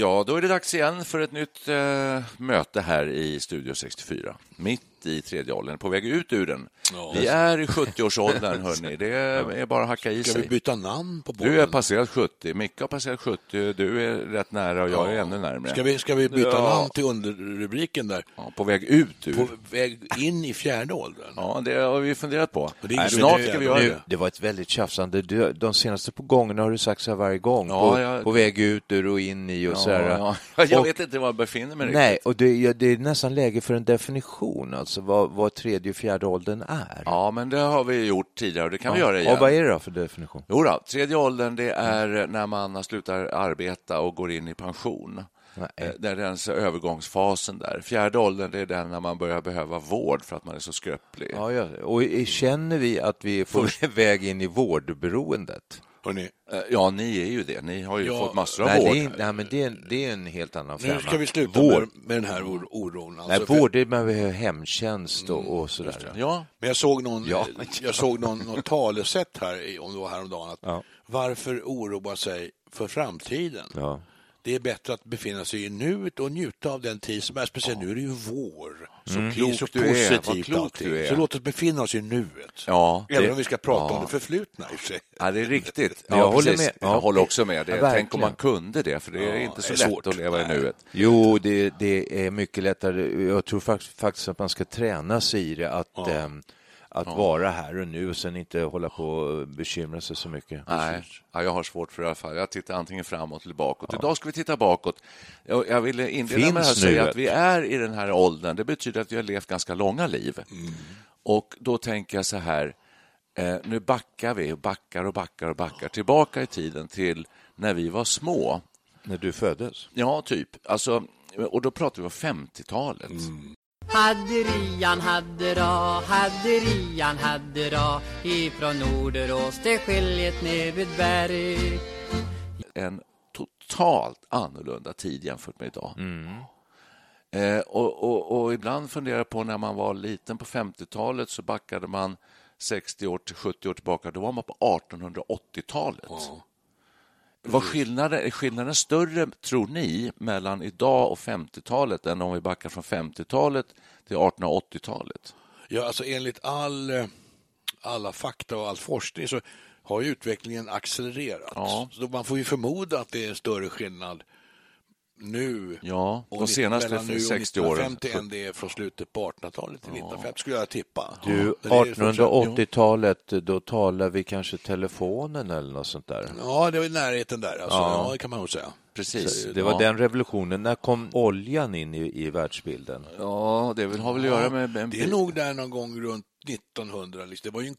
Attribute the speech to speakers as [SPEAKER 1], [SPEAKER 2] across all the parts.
[SPEAKER 1] Ja, då är det dags igen för ett nytt eh, möte här i Studio 64. Mitt i tredje åldern, på väg ut ur den.
[SPEAKER 2] Ja.
[SPEAKER 1] Vi är i 70-årsåldern, hörni. Det är bara att hacka i
[SPEAKER 2] Ska
[SPEAKER 1] sig.
[SPEAKER 2] vi byta namn på
[SPEAKER 1] Du är passerat 70, Micke har passerat 70, du är rätt nära och jag är ännu närmare.
[SPEAKER 2] Ska vi, ska vi byta
[SPEAKER 1] Ja.
[SPEAKER 2] namn till underrubriken där?
[SPEAKER 1] Ja, på väg ut ur.
[SPEAKER 2] På väg in i fjärde åldern?
[SPEAKER 1] Ja, det har vi funderat på.
[SPEAKER 2] det är
[SPEAKER 1] Nej, snart ska vi göra det.
[SPEAKER 3] det var ett väldigt tjafsande. Du, de senaste på gångerna har du sagt så här varje gång.
[SPEAKER 1] Ja,
[SPEAKER 3] på,
[SPEAKER 1] jag-
[SPEAKER 3] på väg ut ur och in i och så här.
[SPEAKER 1] Ja, ja. Jag
[SPEAKER 3] Och-
[SPEAKER 1] vet inte var jag befinner mig
[SPEAKER 3] Nej,
[SPEAKER 1] riktigt.
[SPEAKER 3] och det, det är nästan läge för en definition, alltså vad, vad tredje och fjärde åldern är.
[SPEAKER 1] Ja, men det har vi gjort tidigare och det kan vi göra igen.
[SPEAKER 3] Och vad är det då för definition?
[SPEAKER 1] Jo då, tredje åldern det är när man slutar arbeta och går in i pension.
[SPEAKER 3] Nej.
[SPEAKER 1] Eh, Det är den övergångsfasen där. Fjärde åldern det är den när man börjar behöva vård för att man är så skröplig.
[SPEAKER 3] Ja, ja. Och känner vi att vi är på väg in i vårdberoendet?
[SPEAKER 2] Hörrni,
[SPEAKER 1] Eh, Ja, ni är ju det. Ni har ju
[SPEAKER 2] Ja,
[SPEAKER 1] fått massor av
[SPEAKER 3] Nej,
[SPEAKER 1] vård.
[SPEAKER 3] det är, nej, men det är, det är en helt annan femma.
[SPEAKER 2] nu ska vi sluta
[SPEAKER 3] Vård.
[SPEAKER 2] med, med den här or- oron.
[SPEAKER 3] Nej,
[SPEAKER 2] Alltså, för-
[SPEAKER 3] vård, det behöver hemtjänst och, och sådär.
[SPEAKER 1] Ja,
[SPEAKER 2] Men jag såg någon,
[SPEAKER 3] Ja.
[SPEAKER 2] jag såg någon, någon talesätt här, om det var häromdagen, att
[SPEAKER 3] Ja.
[SPEAKER 2] varför oroa sig för framtiden?
[SPEAKER 3] Ja.
[SPEAKER 2] Det är bättre att befinna sig i nuet och njuta av den tid som är. Speciellt nu är det ju vår. Så
[SPEAKER 1] Mm.
[SPEAKER 2] det är
[SPEAKER 1] klok
[SPEAKER 2] så
[SPEAKER 1] du är.
[SPEAKER 2] Positivt
[SPEAKER 1] klok
[SPEAKER 2] allting.
[SPEAKER 1] du är.
[SPEAKER 2] Så låt oss befinna oss i nuet.
[SPEAKER 1] ja.
[SPEAKER 2] Även
[SPEAKER 1] det-
[SPEAKER 2] om vi ska prata
[SPEAKER 1] ja.
[SPEAKER 2] om det förflutna i sig.
[SPEAKER 1] Ja, det är riktigt.
[SPEAKER 3] Jag
[SPEAKER 1] Ja,
[SPEAKER 3] håller med. Ja.
[SPEAKER 1] Jag håller också med. Det.
[SPEAKER 3] Ja,
[SPEAKER 1] Tänk om man kunde det, för det är
[SPEAKER 2] Ja,
[SPEAKER 1] inte så
[SPEAKER 2] är
[SPEAKER 1] lätt
[SPEAKER 2] svårt.
[SPEAKER 1] att leva i nuet.
[SPEAKER 3] Jo, det, det är mycket lättare. Jag tror fakt- faktiskt att man ska träna sig i det, att, ehm, att vara här och nu och sen inte hålla på och bekymra sig så mycket.
[SPEAKER 1] Nej, ja, jag har svårt för det i alla fall. Jag tittar antingen framåt eller bakåt. Idag ska vi titta bakåt. Jag, jag ville inleda
[SPEAKER 3] Finns
[SPEAKER 1] med att säga att vi är i den här åldern. Det betyder att vi har levt ganska långa liv. Och då tänker jag så här, eh, nu backar vi och backar och backar och backar tillbaka i tiden till när vi var små.
[SPEAKER 3] När du föddes.
[SPEAKER 1] Ja, typ. Alltså, och då pratar vi om 50-talet.
[SPEAKER 4] Hade Rian hade ra, hade Rian hade ra Ifrån Norderås till skiljet ner vid berg
[SPEAKER 1] en totalt annorlunda tid jämfört med idag. Eh, och, och, och ibland funderar jag på när man var liten på 50-talet så backade man 60 år till 70 år tillbaka. Då var man på 1880-talet. Var skillnaden, är skillnaden större, tror ni, mellan idag och 50-talet än om vi backar från 50-talet till 1880-talet?
[SPEAKER 2] Ja, alltså enligt all, eh, alla fakta och all forskning så har utvecklingen accelererat.
[SPEAKER 1] Ja.
[SPEAKER 2] Så man får ju förmoda att det är en större skillnad nu
[SPEAKER 1] Ja,
[SPEAKER 2] och
[SPEAKER 1] de senaste
[SPEAKER 2] mellan nu och
[SPEAKER 1] 60 åren.
[SPEAKER 2] 1950 än det är från slutet på 1800-talet till 1950 skulle jag tippa.
[SPEAKER 3] Du,
[SPEAKER 2] Ja, det är fortsatt-
[SPEAKER 3] 1880-talet, då talar vi kanske telefonen eller något sånt där.
[SPEAKER 2] Ja, det var i närheten där. Alltså,
[SPEAKER 3] Ja.
[SPEAKER 2] ja. det kan man nog säga.
[SPEAKER 1] Precis.
[SPEAKER 3] Det var
[SPEAKER 1] ja.
[SPEAKER 3] den revolutionen. När kom oljan in i, i världsbilden?
[SPEAKER 1] Ja, det har väl att göra med... med
[SPEAKER 2] Det är nog där någon gång runt 1900. Liksom. Det var ju en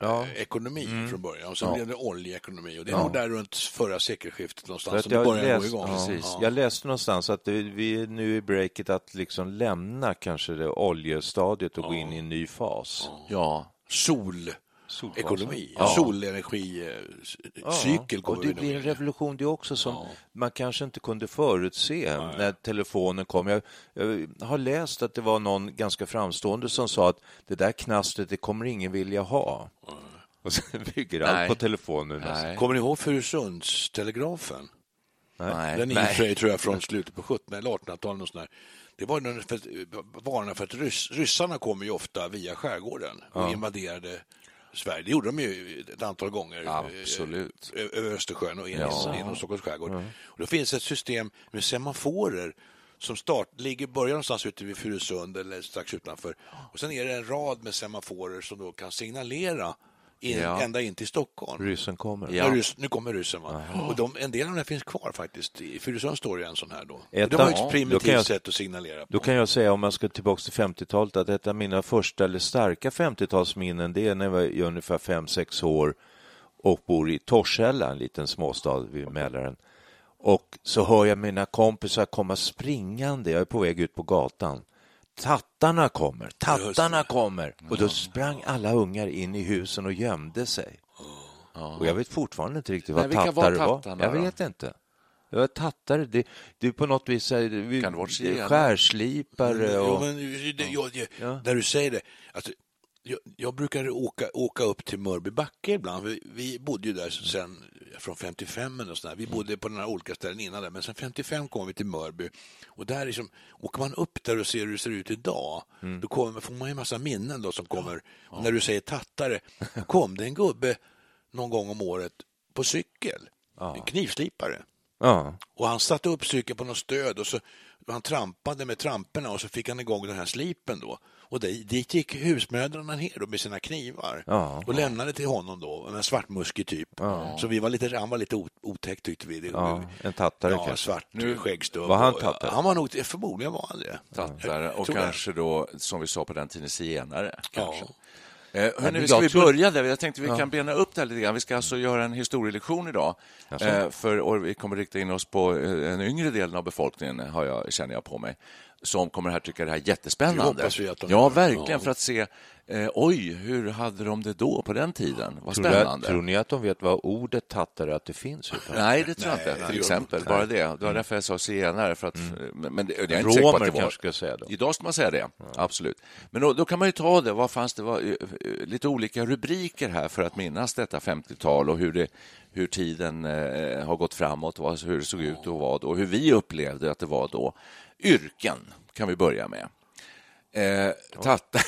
[SPEAKER 3] Ja.
[SPEAKER 2] kolekonomi
[SPEAKER 1] Mm.
[SPEAKER 2] från början och sen blev det oljeekonomi. Och det är nog där runt förra sekelskiftet någonstans som det började gå
[SPEAKER 3] läst,
[SPEAKER 2] igång.
[SPEAKER 3] ja, jag läste någonstans att vi är nu i breaket att liksom lämna kanske det oljestadiet och gå in i en ny fas.
[SPEAKER 1] Ja,
[SPEAKER 2] Solekonomi,
[SPEAKER 3] Ja.
[SPEAKER 2] solenergicykel
[SPEAKER 3] och det blir en revolution det också som man kanske inte kunde förutse när telefonen kom. Jag, jag har läst att det var någon ganska framstående som sa att det där knastret det kommer ingen vilja ha. Och sen bygger
[SPEAKER 1] Nej.
[SPEAKER 3] allt på telefonen.
[SPEAKER 1] Nej.
[SPEAKER 2] Kommer ni ihåg Furusundstelegrafen?
[SPEAKER 1] nej.
[SPEAKER 2] Den är tror jag, från slutet på 1700 eller 1800-talet. och sånt där. det var när- för, att- varna för att ryss, ryssarna kom ju ofta via skärgården och invaderade Sverige. Det gjorde de ju ett antal gånger. eh,
[SPEAKER 1] Absolut.
[SPEAKER 2] över Östersjön och in
[SPEAKER 1] Ja.
[SPEAKER 2] Stockholms skärgård. Och då finns ett system med semaforer som start, ligger, börjar någonstans ute vid Furusund eller strax utanför. Och sen är det en rad med semaforer som då kan signalera in,
[SPEAKER 1] Ja.
[SPEAKER 2] ända in till Stockholm.
[SPEAKER 3] Ryssen kommer.
[SPEAKER 1] Ja.
[SPEAKER 2] Ryss, nu kommer ryssen. Va? Och de, en del av dem finns kvar faktiskt. I Furusund står det en sån här då.
[SPEAKER 3] Ett
[SPEAKER 2] det var ett primitivt
[SPEAKER 3] jag-
[SPEAKER 2] sätt att signalera på.
[SPEAKER 3] Då kan jag säga, om man ska tillbaka till 50-talet, att ett av mina första eller starka 50-talsminnen, det är när jag var i ungefär 5-6 år och bor i Torshälla, en liten småstad vid Mälaren. Och så hör jag mina kompisar komma springande, jag är på väg ut på gatan. Tattarna kommer, tattarna kommer! Och då sprang alla ungar in i husen och gömde sig. Och jag vet fortfarande inte riktigt vad
[SPEAKER 1] Nej, var
[SPEAKER 3] tattare var.
[SPEAKER 1] tattarna
[SPEAKER 3] Jag vet inte. Ja, tattare, det, det på något vis vi-
[SPEAKER 1] Kan det
[SPEAKER 3] det skärslipare
[SPEAKER 2] Jo,
[SPEAKER 3] och...
[SPEAKER 2] men, det, jag,
[SPEAKER 3] Ja.
[SPEAKER 2] När du säger det, alltså, jag, jag brukar åka, åka upp till Mörby backe ibland. Vi, vi bodde ju där sen från 55 eller sådär. Vi bodde på några olika ställen innan där, men sen 55 kom vi till Mörby. Och där liksom, åker man upp där och ser hur det ser ut idag, då kommer, får man ju en massa minnen då som kommer. Och när du säger tattare, kom det en gubbe någon gång om året på cykel, en knivslipare.
[SPEAKER 3] Ja.
[SPEAKER 2] Och han satte upp cykeln på något stöd och så han trampade med tramporna och så fick han igång den här slipen då. Och dit gick husmödrarna ner då med sina knivar
[SPEAKER 3] Ja.
[SPEAKER 2] och lämnade till honom då, en svartmuskig typ. Så vi var lite, han var lite otäck tyckte vi.
[SPEAKER 3] Ja, en tattare
[SPEAKER 2] ja,
[SPEAKER 3] kanske.
[SPEAKER 2] svart skäggstubb.
[SPEAKER 3] Var han tattare?
[SPEAKER 2] Han var nog, förmodligen var han det.
[SPEAKER 1] Tattare och
[SPEAKER 2] Tror jag.
[SPEAKER 1] kanske då, som vi sa på den tiden, zigenare. Kanske.
[SPEAKER 2] Ja.
[SPEAKER 1] Eh, hörni, ska vi börja där? Jag tänkte vi kan bena upp det här lite grann. Vi ska alltså göra en historielektion idag. Eh, för, och vi kommer rikta in oss på eh, den yngre delen av befolkningen, har jag, känner jag på mig som kommer här tycka det här är jättespännande.
[SPEAKER 2] Det hoppas vi att de
[SPEAKER 1] ja, verkligen,
[SPEAKER 2] Ja.
[SPEAKER 1] för att se eh, oj, hur hade de det då på den tiden? Vad
[SPEAKER 3] Tror, du,
[SPEAKER 1] spännande.
[SPEAKER 3] tror ni att de vet vad ordet tattare att det finns?
[SPEAKER 1] Nej, det tror jag inte.
[SPEAKER 2] det
[SPEAKER 1] Till exempel, bara det. Det var därför jag sa zigenare. För att, men, men det, jag är inte säker på att
[SPEAKER 3] Romer
[SPEAKER 1] det var...
[SPEAKER 3] kanske ska jag säga då.
[SPEAKER 1] Idag ska man säga det, absolut. Men då, då kan man ju ta det, vad fanns det var, eh, eh, lite olika rubriker här för att minnas detta 50-tal och hur, det, hur tiden eh, har gått framåt, vad, hur det såg ut och vad och hur vi upplevde att det var då. Yrken kan vi börja med. Eh, tattar,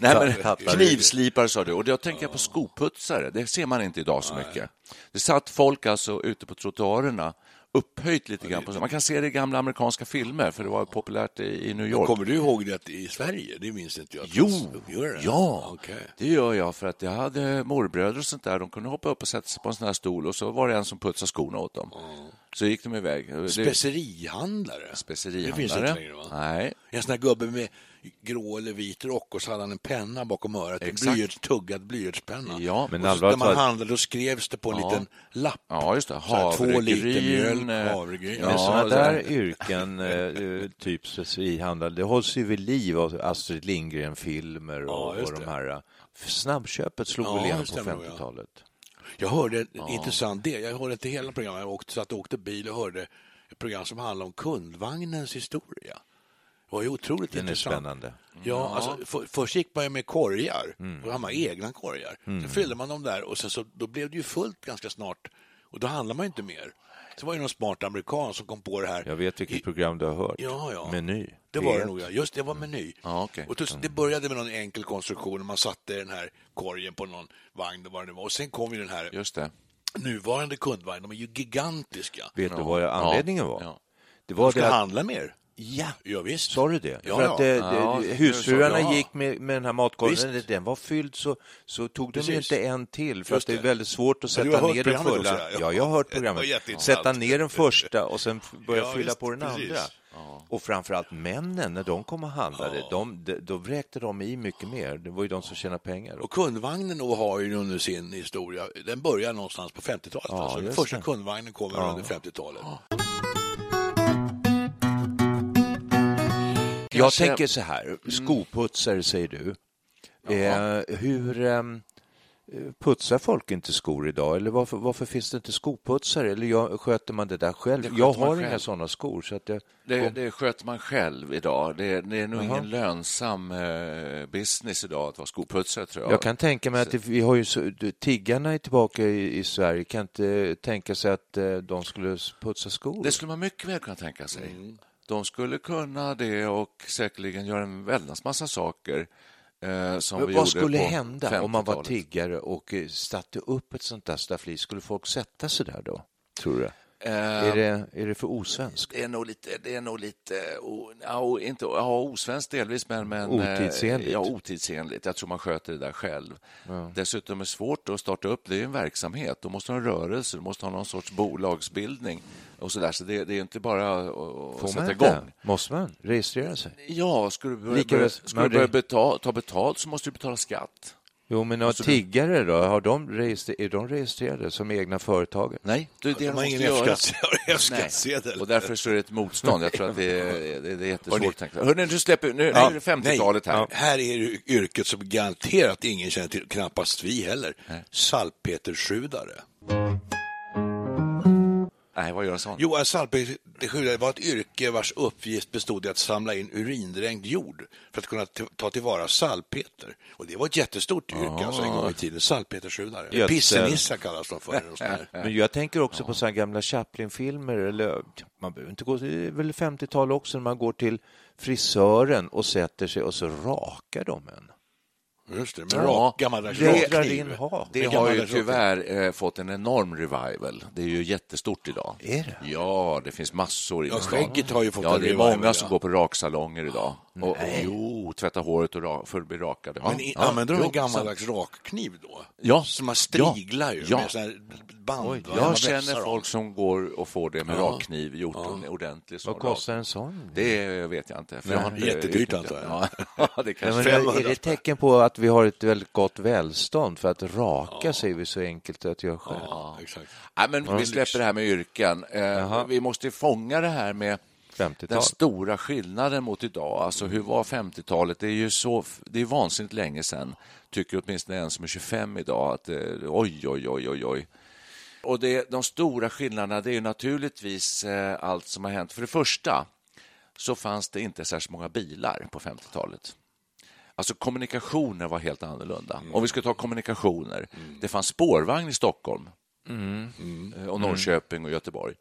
[SPEAKER 1] nej, men, knivslipare sa du, och då tänker jag på skoputsare. Det ser man inte idag så mycket. Det satt folk alltså ute på trottoarerna upphöjt lite grann. Man kan se det i gamla amerikanska filmer, för det var populärt i, New York.
[SPEAKER 2] Kommer du ihåg det i Sverige? Det minns inte jag.
[SPEAKER 1] Jo,
[SPEAKER 2] det?
[SPEAKER 1] ja,
[SPEAKER 2] Okej.
[SPEAKER 1] det gör jag för att jag hade morbröder och sånt där. De kunde hoppa upp och sätta sig på en sån här stol och så var det en som putsade skorna åt dem. Så gick de iväg. Det-
[SPEAKER 2] Specerihandlare? Det
[SPEAKER 1] Specerihandlare.
[SPEAKER 2] finns inte längre, va?
[SPEAKER 1] Nej,
[SPEAKER 2] En sån här gubbe med grå eller vit rock och så hade han en penna bakom örat. En blyerts, tuggad blyertspenna.
[SPEAKER 1] Ja,
[SPEAKER 3] men
[SPEAKER 2] och så, när man
[SPEAKER 3] talat-
[SPEAKER 2] handlade då skrevs det på en
[SPEAKER 1] Ja.
[SPEAKER 2] liten lapp.
[SPEAKER 1] ja just det.
[SPEAKER 2] Så här, två liter
[SPEAKER 1] Havregryn.
[SPEAKER 2] mjölk,
[SPEAKER 1] eh,
[SPEAKER 2] havregryn.
[SPEAKER 3] Men
[SPEAKER 1] Ja,
[SPEAKER 3] sådana
[SPEAKER 1] så-
[SPEAKER 3] där yrken, eh, typ specerihandlare, det hålls ju vid liv av Astrid Lindgren-filmer och,
[SPEAKER 2] Ja,
[SPEAKER 3] och de här. eh, Snabbköpet slog
[SPEAKER 2] Ja,
[SPEAKER 3] väl igenom på
[SPEAKER 2] stämmer nog, ja.
[SPEAKER 3] 50-talet?
[SPEAKER 2] Jag hörde en intressant del. Jag hörde inte hela programmet. Jag åkte, satt och åkte bil och hörde ett program som handlade om kundvagnens historia. Det var ju otroligt
[SPEAKER 3] Den är
[SPEAKER 2] intressant.
[SPEAKER 3] spännande.
[SPEAKER 2] Ja, alltså, för, först gick man ju med korgar,
[SPEAKER 3] Mm.
[SPEAKER 2] och då hade man egna korgar. Sen fyllde man dem där och sen så, då blev det ju fullt ganska snart och då handlade man ju inte mer. Så var det någon smart amerikan som kom på det här.
[SPEAKER 3] Jag vet vilket
[SPEAKER 2] I-
[SPEAKER 3] program du har hört.
[SPEAKER 2] Ja, ja.
[SPEAKER 3] Meny.
[SPEAKER 2] Det var det
[SPEAKER 3] P1.
[SPEAKER 2] nog, ja. Just det, var Meny.
[SPEAKER 1] Ja, okej.
[SPEAKER 2] och då, det började med någon enkel konstruktion. Man satte den här korgen på någon vagn och vad det var. Och sen kom ju den här
[SPEAKER 1] Just det.
[SPEAKER 2] nuvarande kundvagnen. De är ju gigantiska.
[SPEAKER 3] Vet du vad anledningen var?
[SPEAKER 1] Ja.
[SPEAKER 3] Det var
[SPEAKER 2] Ska
[SPEAKER 3] det att,
[SPEAKER 2] handla mer?
[SPEAKER 3] Ja,
[SPEAKER 2] Ja, visst.
[SPEAKER 3] sa du det?
[SPEAKER 2] Ja,
[SPEAKER 3] För att
[SPEAKER 2] ja.
[SPEAKER 3] eh,
[SPEAKER 1] Ja,
[SPEAKER 3] det-
[SPEAKER 1] det
[SPEAKER 3] husfruarna
[SPEAKER 2] jag.
[SPEAKER 3] gick med, med den här matkorgen,
[SPEAKER 2] Visst.
[SPEAKER 3] den var fylld så, så tog de
[SPEAKER 2] Precis.
[SPEAKER 3] inte en till för
[SPEAKER 2] Just
[SPEAKER 3] att det är väldigt svårt att
[SPEAKER 2] Ja,
[SPEAKER 3] sätta ner den fulla.
[SPEAKER 2] också, ja.
[SPEAKER 3] Ja, jag har hört programmet. Sätta ner den första och sen börja
[SPEAKER 2] Ja,
[SPEAKER 3] fylla
[SPEAKER 2] visst,
[SPEAKER 3] på den
[SPEAKER 2] precis.
[SPEAKER 3] andra. Och framförallt männen, när de kom och handlade, de, de, då vräkte de i mycket mer. Det var ju de som tjänade pengar.
[SPEAKER 2] Och kundvagnen då har ju under sin historia, den börjar någonstans på 50-talet.
[SPEAKER 3] Ja,
[SPEAKER 2] alltså. Den första kundvagnen kommer under 50-talet.
[SPEAKER 3] Jag
[SPEAKER 1] Kanske-
[SPEAKER 3] tänker så här, skoputsare säger du. Eh, hur eh, putsar folk inte skor idag? Eller varför, varför finns det inte skoputsare? Eller jag, sköter man det där själv?
[SPEAKER 1] Det
[SPEAKER 3] jag har
[SPEAKER 1] själv.
[SPEAKER 3] inga sådana skor. Så att jag,
[SPEAKER 1] Det, det sköter man själv idag. Det, det är nog
[SPEAKER 3] Jaha.
[SPEAKER 1] ingen lönsam eh, business idag att vara skoputsare, tror jag.
[SPEAKER 3] jag kan tänka mig att vi har ju så, tiggarna är tillbaka i, i Sverige. Kan inte tänka sig att eh, de skulle putsa skor?
[SPEAKER 1] Det skulle man mycket väl kunna tänka sig.
[SPEAKER 3] Mm.
[SPEAKER 1] De skulle kunna det och säkerligen göra en väldans massa saker eh,
[SPEAKER 3] Vad skulle hända om man var
[SPEAKER 1] 50-talet.
[SPEAKER 3] tiggare och eh, satte upp ett sånt där staffli? Skulle folk sätta sig där då, tror du?
[SPEAKER 1] Eh,
[SPEAKER 3] Är det, är det för osvenskt?
[SPEAKER 1] Det är nog lite, det är nog lite o, ja, inte, ja, osvenskt delvis, men, men
[SPEAKER 3] Otidsenligt.
[SPEAKER 1] eh, Ja, otidsenligt. Jag tror man sköter det där själv. Dessutom är det svårt att starta upp. Det är en verksamhet. Du måste ha en rörelse, du måste ha någon sorts bolagsbildning och så där. Så det, det är inte bara att,
[SPEAKER 3] Får
[SPEAKER 1] sätta igång.
[SPEAKER 3] inte? Måste man registrera sig?
[SPEAKER 1] Ja, ska du börja,
[SPEAKER 3] Lika men
[SPEAKER 1] du börja
[SPEAKER 3] det-
[SPEAKER 1] betala, ta betalt så måste du betala skatt.
[SPEAKER 3] Jo, men
[SPEAKER 1] Alltså,
[SPEAKER 3] tiggare då? Har de registrer- är de registrerade som egna företagare?
[SPEAKER 1] Nej, det är det
[SPEAKER 2] De har ingen. F-skattsedel.
[SPEAKER 1] Och därför så är det ett motstånd. Jag tror att det är, det är, det är jättesvårt.
[SPEAKER 2] Hörrni.
[SPEAKER 1] Hörrni, nu släpper nu, nu
[SPEAKER 2] Ja,
[SPEAKER 1] är det 50-talet här.
[SPEAKER 2] nej. Här är det yrket som garanterat ingen känner till, knappast vi heller. Salpeterskjudare.
[SPEAKER 1] Nej, vad gör en sån?
[SPEAKER 2] Jo, en salpeterskjudare var ett yrke vars uppgift bestod i att samla in urindränkt jord för att kunna ta tillvara salpeter. Och det var ett jättestort yrke alltså, en gång i tiden. Salpeterskjudare.
[SPEAKER 3] Gödsel.
[SPEAKER 2] Pissenissar kallas de för. sånt.
[SPEAKER 3] Men jag tänker också på så gamla Chaplin-filmer, eller man behöver inte gå, det är väl 50-tal också, när man går till frisören och sätter sig och så rakar de en.
[SPEAKER 2] Just det, med
[SPEAKER 1] Ja,
[SPEAKER 2] rak, gammaldags rakkniv.
[SPEAKER 1] Det har ju tyvärr eh, fått en enorm revival. Det är ju jättestort idag.
[SPEAKER 3] Är det?
[SPEAKER 1] Ja, det finns massor i
[SPEAKER 2] Ja,
[SPEAKER 1] stan.
[SPEAKER 2] skägget har ju fått
[SPEAKER 1] Ja,
[SPEAKER 2] en
[SPEAKER 1] det är
[SPEAKER 2] revival,
[SPEAKER 1] många
[SPEAKER 2] ja.
[SPEAKER 1] som går på raksalonger idag. Och, och, jo, tvätta håret och ra, för att bli rakade. Ja,
[SPEAKER 2] Men i,
[SPEAKER 1] ja,
[SPEAKER 2] använder de en gammaldags rakkniv då?
[SPEAKER 1] Ja.
[SPEAKER 2] Som man striglar ju
[SPEAKER 1] Ja.
[SPEAKER 2] med sån band. Man
[SPEAKER 1] Jag känner
[SPEAKER 2] dem.
[SPEAKER 1] folk som går och får det med rakkniv gjort ordentligt. så
[SPEAKER 3] Vad kostar en sån?
[SPEAKER 1] Det vet jag inte. För jag har inte
[SPEAKER 2] Jättedyrt, antar
[SPEAKER 1] det. Ja, det
[SPEAKER 3] Nej,
[SPEAKER 1] kanske
[SPEAKER 3] men
[SPEAKER 1] är.
[SPEAKER 3] det ett tecken på att vi har ett väldigt gott välstånd? För att raka sig är vi så enkelt att göra själv.
[SPEAKER 2] Ja, exakt.
[SPEAKER 1] Nej, men vi släpper det här med yrken. Eh, vi måste fånga det här med
[SPEAKER 3] 50-tal.
[SPEAKER 1] Den stora skillnaden mot idag. Alltså, hur var 50-talet? Det är ju så, det är vansinnigt länge sedan, tycker åtminstone en som är 25 idag. Att, eh, oj, oj, oj, oj, oj. Och det, de stora skillnaderna det är ju naturligtvis eh, allt som har hänt. För det första så fanns det inte särskilt många bilar på 50-talet. Alltså kommunikationer var helt annorlunda. Om vi ska ta kommunikationer. Det fanns spårvagn i Stockholm eh, och Norrköping och Göteborg.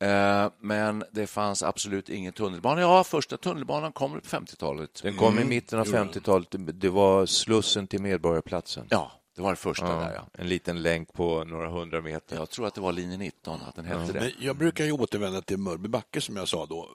[SPEAKER 1] Eh, Men det fanns absolut ingen tunnelbana. Ja, första tunnelbanan kom på 50-talet.
[SPEAKER 3] Den kom i mitten av 50-talet. Det var Slussen till Medborgarplatsen.
[SPEAKER 1] Ja, det var det första där, ja.
[SPEAKER 3] En liten länk på några hundra meter.
[SPEAKER 1] Jag tror att det var linje 19, att den hette det.
[SPEAKER 2] Men jag brukar ju återvända till Mörby backe som jag sa då.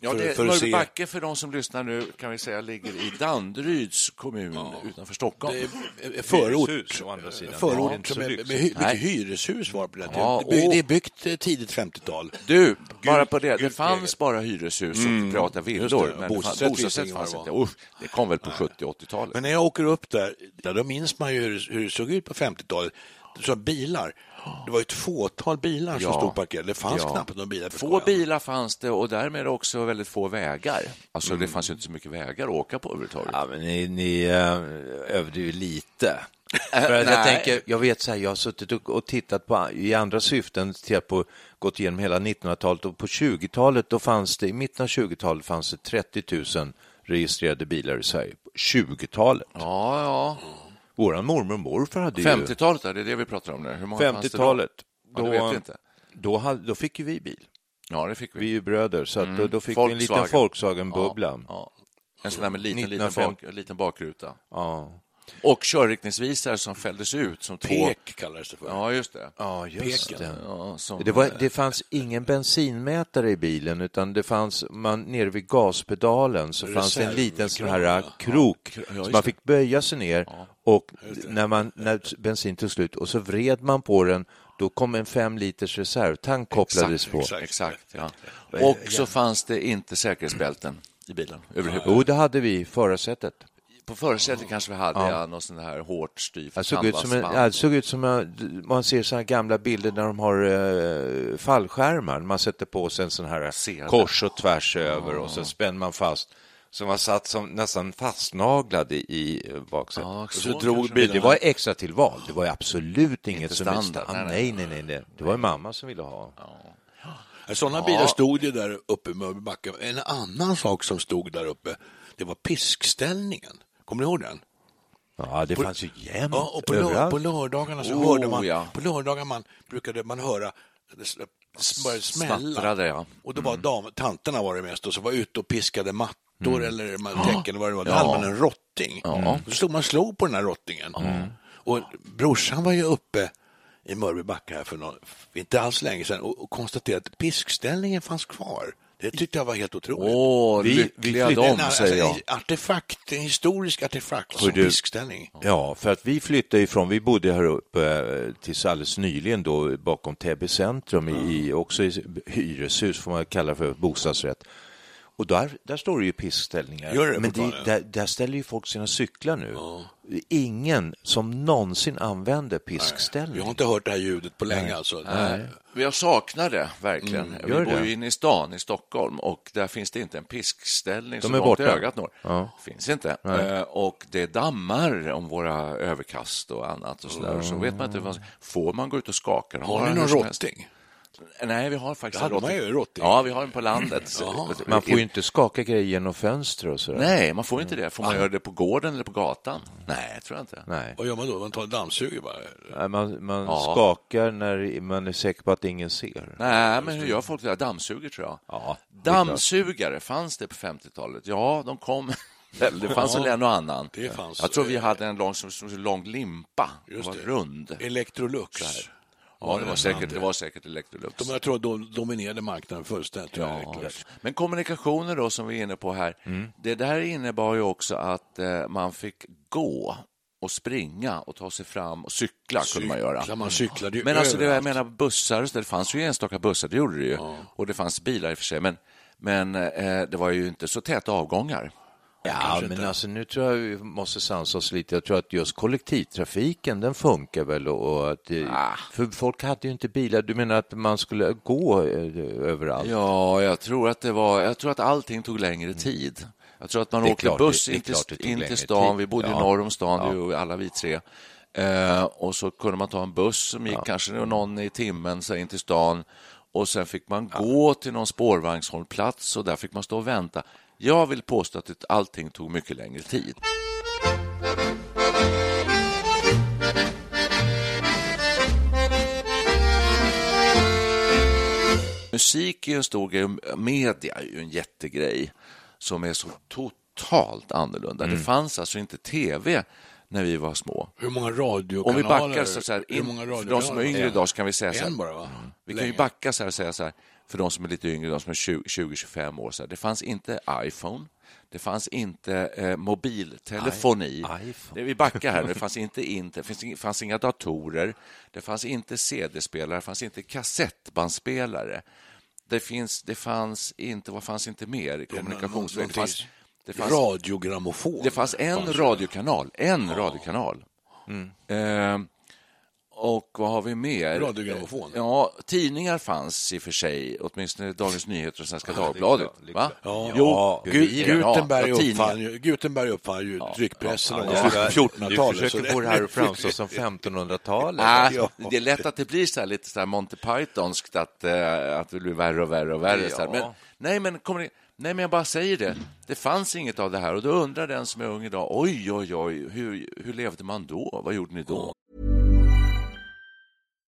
[SPEAKER 1] Ja,
[SPEAKER 2] för-
[SPEAKER 1] det,
[SPEAKER 2] för att
[SPEAKER 1] Mörby
[SPEAKER 2] se-
[SPEAKER 1] för de som lyssnar nu, kan vi säga ligger i Danderyds kommun utanför Stockholm.
[SPEAKER 2] Det är förort.
[SPEAKER 3] Hyreshus, å andra sidan.
[SPEAKER 2] Förort
[SPEAKER 3] Ja, så
[SPEAKER 2] med, med, mycket
[SPEAKER 1] Nej.
[SPEAKER 2] hyreshus var det på den tiden.
[SPEAKER 1] Ja, och-
[SPEAKER 2] det är byggt eh, tidigt 50-tal.
[SPEAKER 1] Du, bara på det. Det
[SPEAKER 2] gud,
[SPEAKER 1] fanns bara hyreshus och privata villor.
[SPEAKER 2] Mm.
[SPEAKER 1] Men
[SPEAKER 2] bostadsrätt
[SPEAKER 1] fanns, bostadsrätt inte. Usch, det kom väl på 70 80-talet.
[SPEAKER 2] Men när jag åker upp där, där då minns man ju hur, hur det såg ut på 50-talet. Så bilar. Det var ett fåtal bilar som
[SPEAKER 1] Ja.
[SPEAKER 2] stod parkerade. Det fanns
[SPEAKER 1] Ja.
[SPEAKER 2] knappt några bilar.
[SPEAKER 1] Få bilar fanns det och därmed också väldigt få vägar. Alltså
[SPEAKER 2] Mm.
[SPEAKER 1] det fanns ju inte så mycket vägar att åka på överhuvudtaget.
[SPEAKER 3] Ja, men ni, ni äh, överdriver lite. För att jag, tänker, jag vet så här, jag har suttit och, tittat på i andra syften, tittat på, gått igenom hela 1900-talet och på 20-talet, då fanns det, i mitten av 20-talet fanns det 30 000 registrerade bilar i Sverige. På 20-talet.
[SPEAKER 1] Ja, ja.
[SPEAKER 3] Våran mormor och morfar hade ju...
[SPEAKER 1] 50-talet, är det det vi pratar om nu? Hur många fanns det då?
[SPEAKER 3] 50-talet.
[SPEAKER 1] Ja, det vet vi inte.
[SPEAKER 3] Då, hade, då fick ju vi bil.
[SPEAKER 1] Ja, det fick vi.
[SPEAKER 3] Vi är ju bröder, så att då, då fick vi en liten
[SPEAKER 1] Volkswagen.
[SPEAKER 3] Volkswagen-bubbla.
[SPEAKER 1] Ja, ja. En sån där med liten, liten,
[SPEAKER 3] 1950.
[SPEAKER 1] bak, liten bakruta.
[SPEAKER 3] Ja.
[SPEAKER 1] Och körriktningsvisare som fälldes ut som två...
[SPEAKER 2] Pek kallades det för.
[SPEAKER 1] Ja, just det.
[SPEAKER 3] Ja, just
[SPEAKER 2] Peken.
[SPEAKER 3] det.
[SPEAKER 1] Ja, som,
[SPEAKER 3] Det, var, det fanns ingen bensinmätare i bilen utan det fanns, man, nere vid gaspedalen så fanns det en liten sån här
[SPEAKER 2] Reservkran,
[SPEAKER 3] krok
[SPEAKER 1] Ja, just
[SPEAKER 3] man fick böja sig ner och när, man, när bensin tog slut och så vred man på den då kom en fem liters reservtank kopplades på.
[SPEAKER 2] exakt.
[SPEAKER 1] Exakt, ja. Och så fanns det inte säkerhetsbälten i bilen överhuvudtaget.
[SPEAKER 3] Jo, det hade vi i förarsätet.
[SPEAKER 1] På förarsätet kanske vi hade ja. någon sån här hårt styvt
[SPEAKER 3] Det såg ut som, en, ja, såg ut som en, man ser såna här gamla bilder där de har eh, fallskärmar. Man sätter på sig en sån här kors och tvärs över och så spänner man fast. Så man satt som nästan fastnaglad i, baksätet.
[SPEAKER 1] Ja,
[SPEAKER 3] och
[SPEAKER 1] så
[SPEAKER 3] så drog
[SPEAKER 1] det
[SPEAKER 3] bilen.
[SPEAKER 1] var.
[SPEAKER 3] Det var extra tillval. Det var ju absolut inget som
[SPEAKER 1] standard,
[SPEAKER 3] Ah,
[SPEAKER 1] nej,
[SPEAKER 3] nej,
[SPEAKER 1] nej.
[SPEAKER 3] nej. Det var ju mamma som ville ha.
[SPEAKER 2] Sådana bilar stod ju där uppe i Mörby backe. En annan sak som stod där uppe, det var piskställningen. Kommer ni ihåg den?
[SPEAKER 3] Ja, det fanns ju jämt
[SPEAKER 2] Ja, och på, lör, på lördagarna så
[SPEAKER 1] Oh,
[SPEAKER 2] hörde man,
[SPEAKER 1] ja.
[SPEAKER 2] på lördagar man brukade man höra började smälla.
[SPEAKER 1] Snattrade, ja.
[SPEAKER 2] Och då var dam, tanterna var det mest och så var ute och piskade mattor eller man- täcken eller vad det var. Då
[SPEAKER 1] Ja.
[SPEAKER 2] hade man en rotting.
[SPEAKER 1] Ja.
[SPEAKER 2] Då slog man slog på den här rottingen. Och brorsan var ju uppe i Mörbybacka här för någon, inte alls länge sedan och, och konstaterade att piskställningen fanns kvar. Det tyckte jag var helt otroligt.
[SPEAKER 1] Åh,
[SPEAKER 3] Vi-
[SPEAKER 1] lyckliga
[SPEAKER 3] vi
[SPEAKER 1] de,
[SPEAKER 2] En- alltså,
[SPEAKER 1] säger jag.
[SPEAKER 2] En artefakt, en historisk artefakt som
[SPEAKER 3] du-
[SPEAKER 2] piskställning.
[SPEAKER 3] Ja, för att vi flyttade ifrån, vi bodde här uppe eh, tills alldeles nyligen då bakom Täby centrum, i, i, också i hyreshus får man kalla för bostadsrätt. Och där, där står det ju piskställningar.
[SPEAKER 2] Gör det
[SPEAKER 3] Men det, där, där ställer ju folk sina cyklar nu. Ingen som någonsin använder piskställning.
[SPEAKER 2] Jag har inte hört det här ljudet på länge alltså.
[SPEAKER 1] Nej. Jag saknar det verkligen.
[SPEAKER 3] Mm,
[SPEAKER 1] vi bor ju inne i stan i Stockholm och där finns det inte en piskställning
[SPEAKER 3] De
[SPEAKER 1] så
[SPEAKER 3] är
[SPEAKER 1] långt
[SPEAKER 3] borta.
[SPEAKER 1] ögat når.
[SPEAKER 3] Ja.
[SPEAKER 1] Finns inte. Eh, och det dammar om våra överkast och annat och sådär. Så vet man inte, vad- får man gå ut och skaka?
[SPEAKER 2] Har ni någon
[SPEAKER 1] som helst?
[SPEAKER 2] rotting?
[SPEAKER 1] Nej, vi har faktiskt
[SPEAKER 2] Hade
[SPEAKER 1] en
[SPEAKER 2] man ju en rotting.
[SPEAKER 1] Ja, vi har den på landet.
[SPEAKER 3] Man får ju inte skaka grejer genom fönster och sådär.
[SPEAKER 1] Nej, man får inte det. Får man göra det på gården eller på gatan? Nej, tror jag inte.
[SPEAKER 3] Nej.
[SPEAKER 2] Vad gör man då? Man tar en dammsuger bara?
[SPEAKER 3] Nej, Man, man
[SPEAKER 1] Ja.
[SPEAKER 3] skakar när man är säker på att ingen ser.
[SPEAKER 1] Nej, men hur gör folk det? Dammsuger, tror jag.
[SPEAKER 3] Ja.
[SPEAKER 1] Dammsugare, fanns det på 50-talet? Ja, de kom. Det fanns väl en och annan.
[SPEAKER 2] det fanns.
[SPEAKER 1] Jag tror vi hade en lång, som, som, lång limpa. Den
[SPEAKER 2] Just
[SPEAKER 1] var
[SPEAKER 2] det.
[SPEAKER 1] rund.
[SPEAKER 2] Electrolux.
[SPEAKER 1] Ja, det var säkert, det var säkert Electrolux.
[SPEAKER 2] De, jag tror de dominerade marknaden fullständigt.
[SPEAKER 1] Ja. Men kommunikationer då, som vi är inne på här,
[SPEAKER 2] Mm.
[SPEAKER 1] det där innebar ju också att eh, man fick gå och springa och ta sig fram och cykla kunde man göra.
[SPEAKER 2] Man cyklade ju
[SPEAKER 1] Men alltså det jag menar bussar, det fanns ju enstaka bussar, det gjorde det ju. Och det fanns bilar i och för sig, men, men eh, det var ju inte så täta avgångar.
[SPEAKER 3] Ja, men alltså nu tror jag vi måste sansa oss lite. Jag tror att just kollektivtrafiken, den funkar väl och att det,
[SPEAKER 1] Ah.
[SPEAKER 3] för folk hade ju inte bilar. Du menar att man skulle gå eh, överallt?
[SPEAKER 1] Ja, jag tror att det var, jag tror att allting tog längre tid. Jag tror att man åkte
[SPEAKER 3] klart,
[SPEAKER 1] buss
[SPEAKER 3] det- det
[SPEAKER 1] in, till, stan. Vi bodde
[SPEAKER 3] Ja.
[SPEAKER 1] norr om stan,
[SPEAKER 3] Ja.
[SPEAKER 1] du, alla vi tre. Eh, och så kunde man ta en buss som gick kanske någon i timmen så in till stan. Och sen fick man gå till någon spårvagnshållplats och där fick man stå och vänta. Jag vill påstå att allting tog mycket längre tid. Musik är en stor grej, media är ju en jättegrej som är så totalt annorlunda.
[SPEAKER 3] Mm.
[SPEAKER 1] Det fanns alltså inte tv när vi var små.
[SPEAKER 2] Hur många radiokanaler?
[SPEAKER 1] Om vi backar så, så här, in, för de som är yngre idag så kan vi säga så här,
[SPEAKER 2] bara, va?
[SPEAKER 1] vi kan ju backa så här och säga så här, för de som är lite yngre, de som är 20-25 år, så det fanns inte iPhone, det fanns inte eh, mobiltelefoni.
[SPEAKER 3] I-.
[SPEAKER 1] Det, vi backar här nu, det fanns inte internet, det fanns, inga- datorer, det fanns inte CD-spelare, det fanns inte kassettbandspelare. Det, finns, det fanns inte, vad fanns inte mer kommunikationsväg? Det fanns, det fanns,
[SPEAKER 2] Radiogrammofon.
[SPEAKER 1] det fanns en radiokanal, en radiokanal. Eh, och vad har vi mer?
[SPEAKER 2] Radiogrammofon.
[SPEAKER 1] Ja, tidningar fanns i och för sig, åtminstone Dagens Nyheter och Svenska Dagbladet. Va?
[SPEAKER 2] Ja,
[SPEAKER 1] Jo,
[SPEAKER 2] Gu-
[SPEAKER 1] ja,
[SPEAKER 2] Gutenberg,
[SPEAKER 1] ja,
[SPEAKER 2] uppfann ju, Gutenberg uppfann ju tryckpressen
[SPEAKER 3] Ja,
[SPEAKER 2] någon
[SPEAKER 3] ja, ja.
[SPEAKER 2] på
[SPEAKER 3] Du
[SPEAKER 2] 1400-talet. så
[SPEAKER 3] försöker få det här att framstå som 1500-talet.
[SPEAKER 1] Ah,
[SPEAKER 2] Ja.
[SPEAKER 1] Det är lätt att det blir så här, lite så här Monty Pythonskt, att, eh, att det blir värre och värre och värre. Så här. Men,
[SPEAKER 3] Ja.
[SPEAKER 1] nej, men, kommer ni, nej, men jag bara säger det. Det fanns inget av det här. Och då undrar den som är ung idag, oj, oj, oj, hur, hur levde man då? Vad gjorde ni då?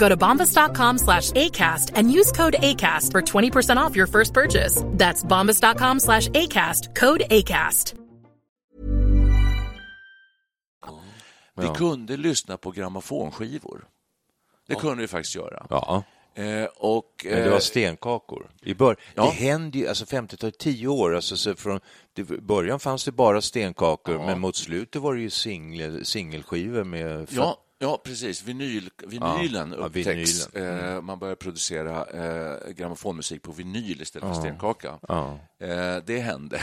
[SPEAKER 5] Go to bombas.com slash ACAST and use code ACAST for 20% off your first purchase. That's bombas.com slash ACAST, code ACAST.
[SPEAKER 1] Vi kunde lyssna på grammofonskivor. Det kunde vi faktiskt göra.
[SPEAKER 3] Ja.
[SPEAKER 1] Eh, och,
[SPEAKER 3] Men det var
[SPEAKER 1] eh,
[SPEAKER 3] stenkakor. I bör...
[SPEAKER 1] Ja.
[SPEAKER 3] Det hände ju, alltså 50-talet, tio år, alltså så från det, början fanns det bara stenkakor, men mot slutet var det ju singel, singelskivor med...
[SPEAKER 1] Ja, ja, precis. Vinyl, vinylen
[SPEAKER 3] Ja, ja,
[SPEAKER 1] upptäcks.
[SPEAKER 3] vinylen. Mm.
[SPEAKER 1] Eh, man börjar producera eh, grammofonmusik på vinyl istället för stenkaka.
[SPEAKER 3] Ja.
[SPEAKER 1] Eh, det hände.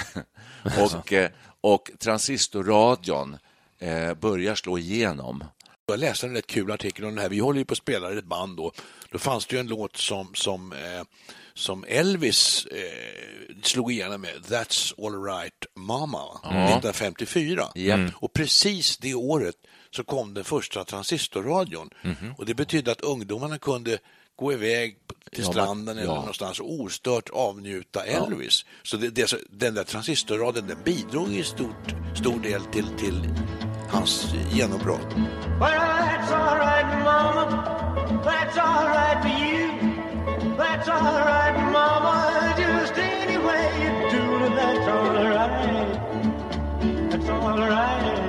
[SPEAKER 1] och, eh, och transistorradion eh, börjar slå igenom.
[SPEAKER 2] Jag läste en rätt kul artikel om det här. Vi håller ju på att spela i ett band då. Då fanns det ju en låt som, som, eh, som Elvis eh, slog igenom med, That's all right mama, 1954.
[SPEAKER 1] Japp.
[SPEAKER 2] Och precis det året så kom den första transistorradion. Och det betydde att ungdomarna kunde gå iväg till
[SPEAKER 1] Ja,
[SPEAKER 2] stranden eller
[SPEAKER 1] ja.
[SPEAKER 2] någonstans och ostört avnjuta Elvis. Så det, det, den där transistorradion den bidrog i stort, stor del till, till hans genombrott.
[SPEAKER 6] Well, that's all right, Mama. That's all right for you. That's all right, Mama. Just any way you do it, that's all right. That's all right.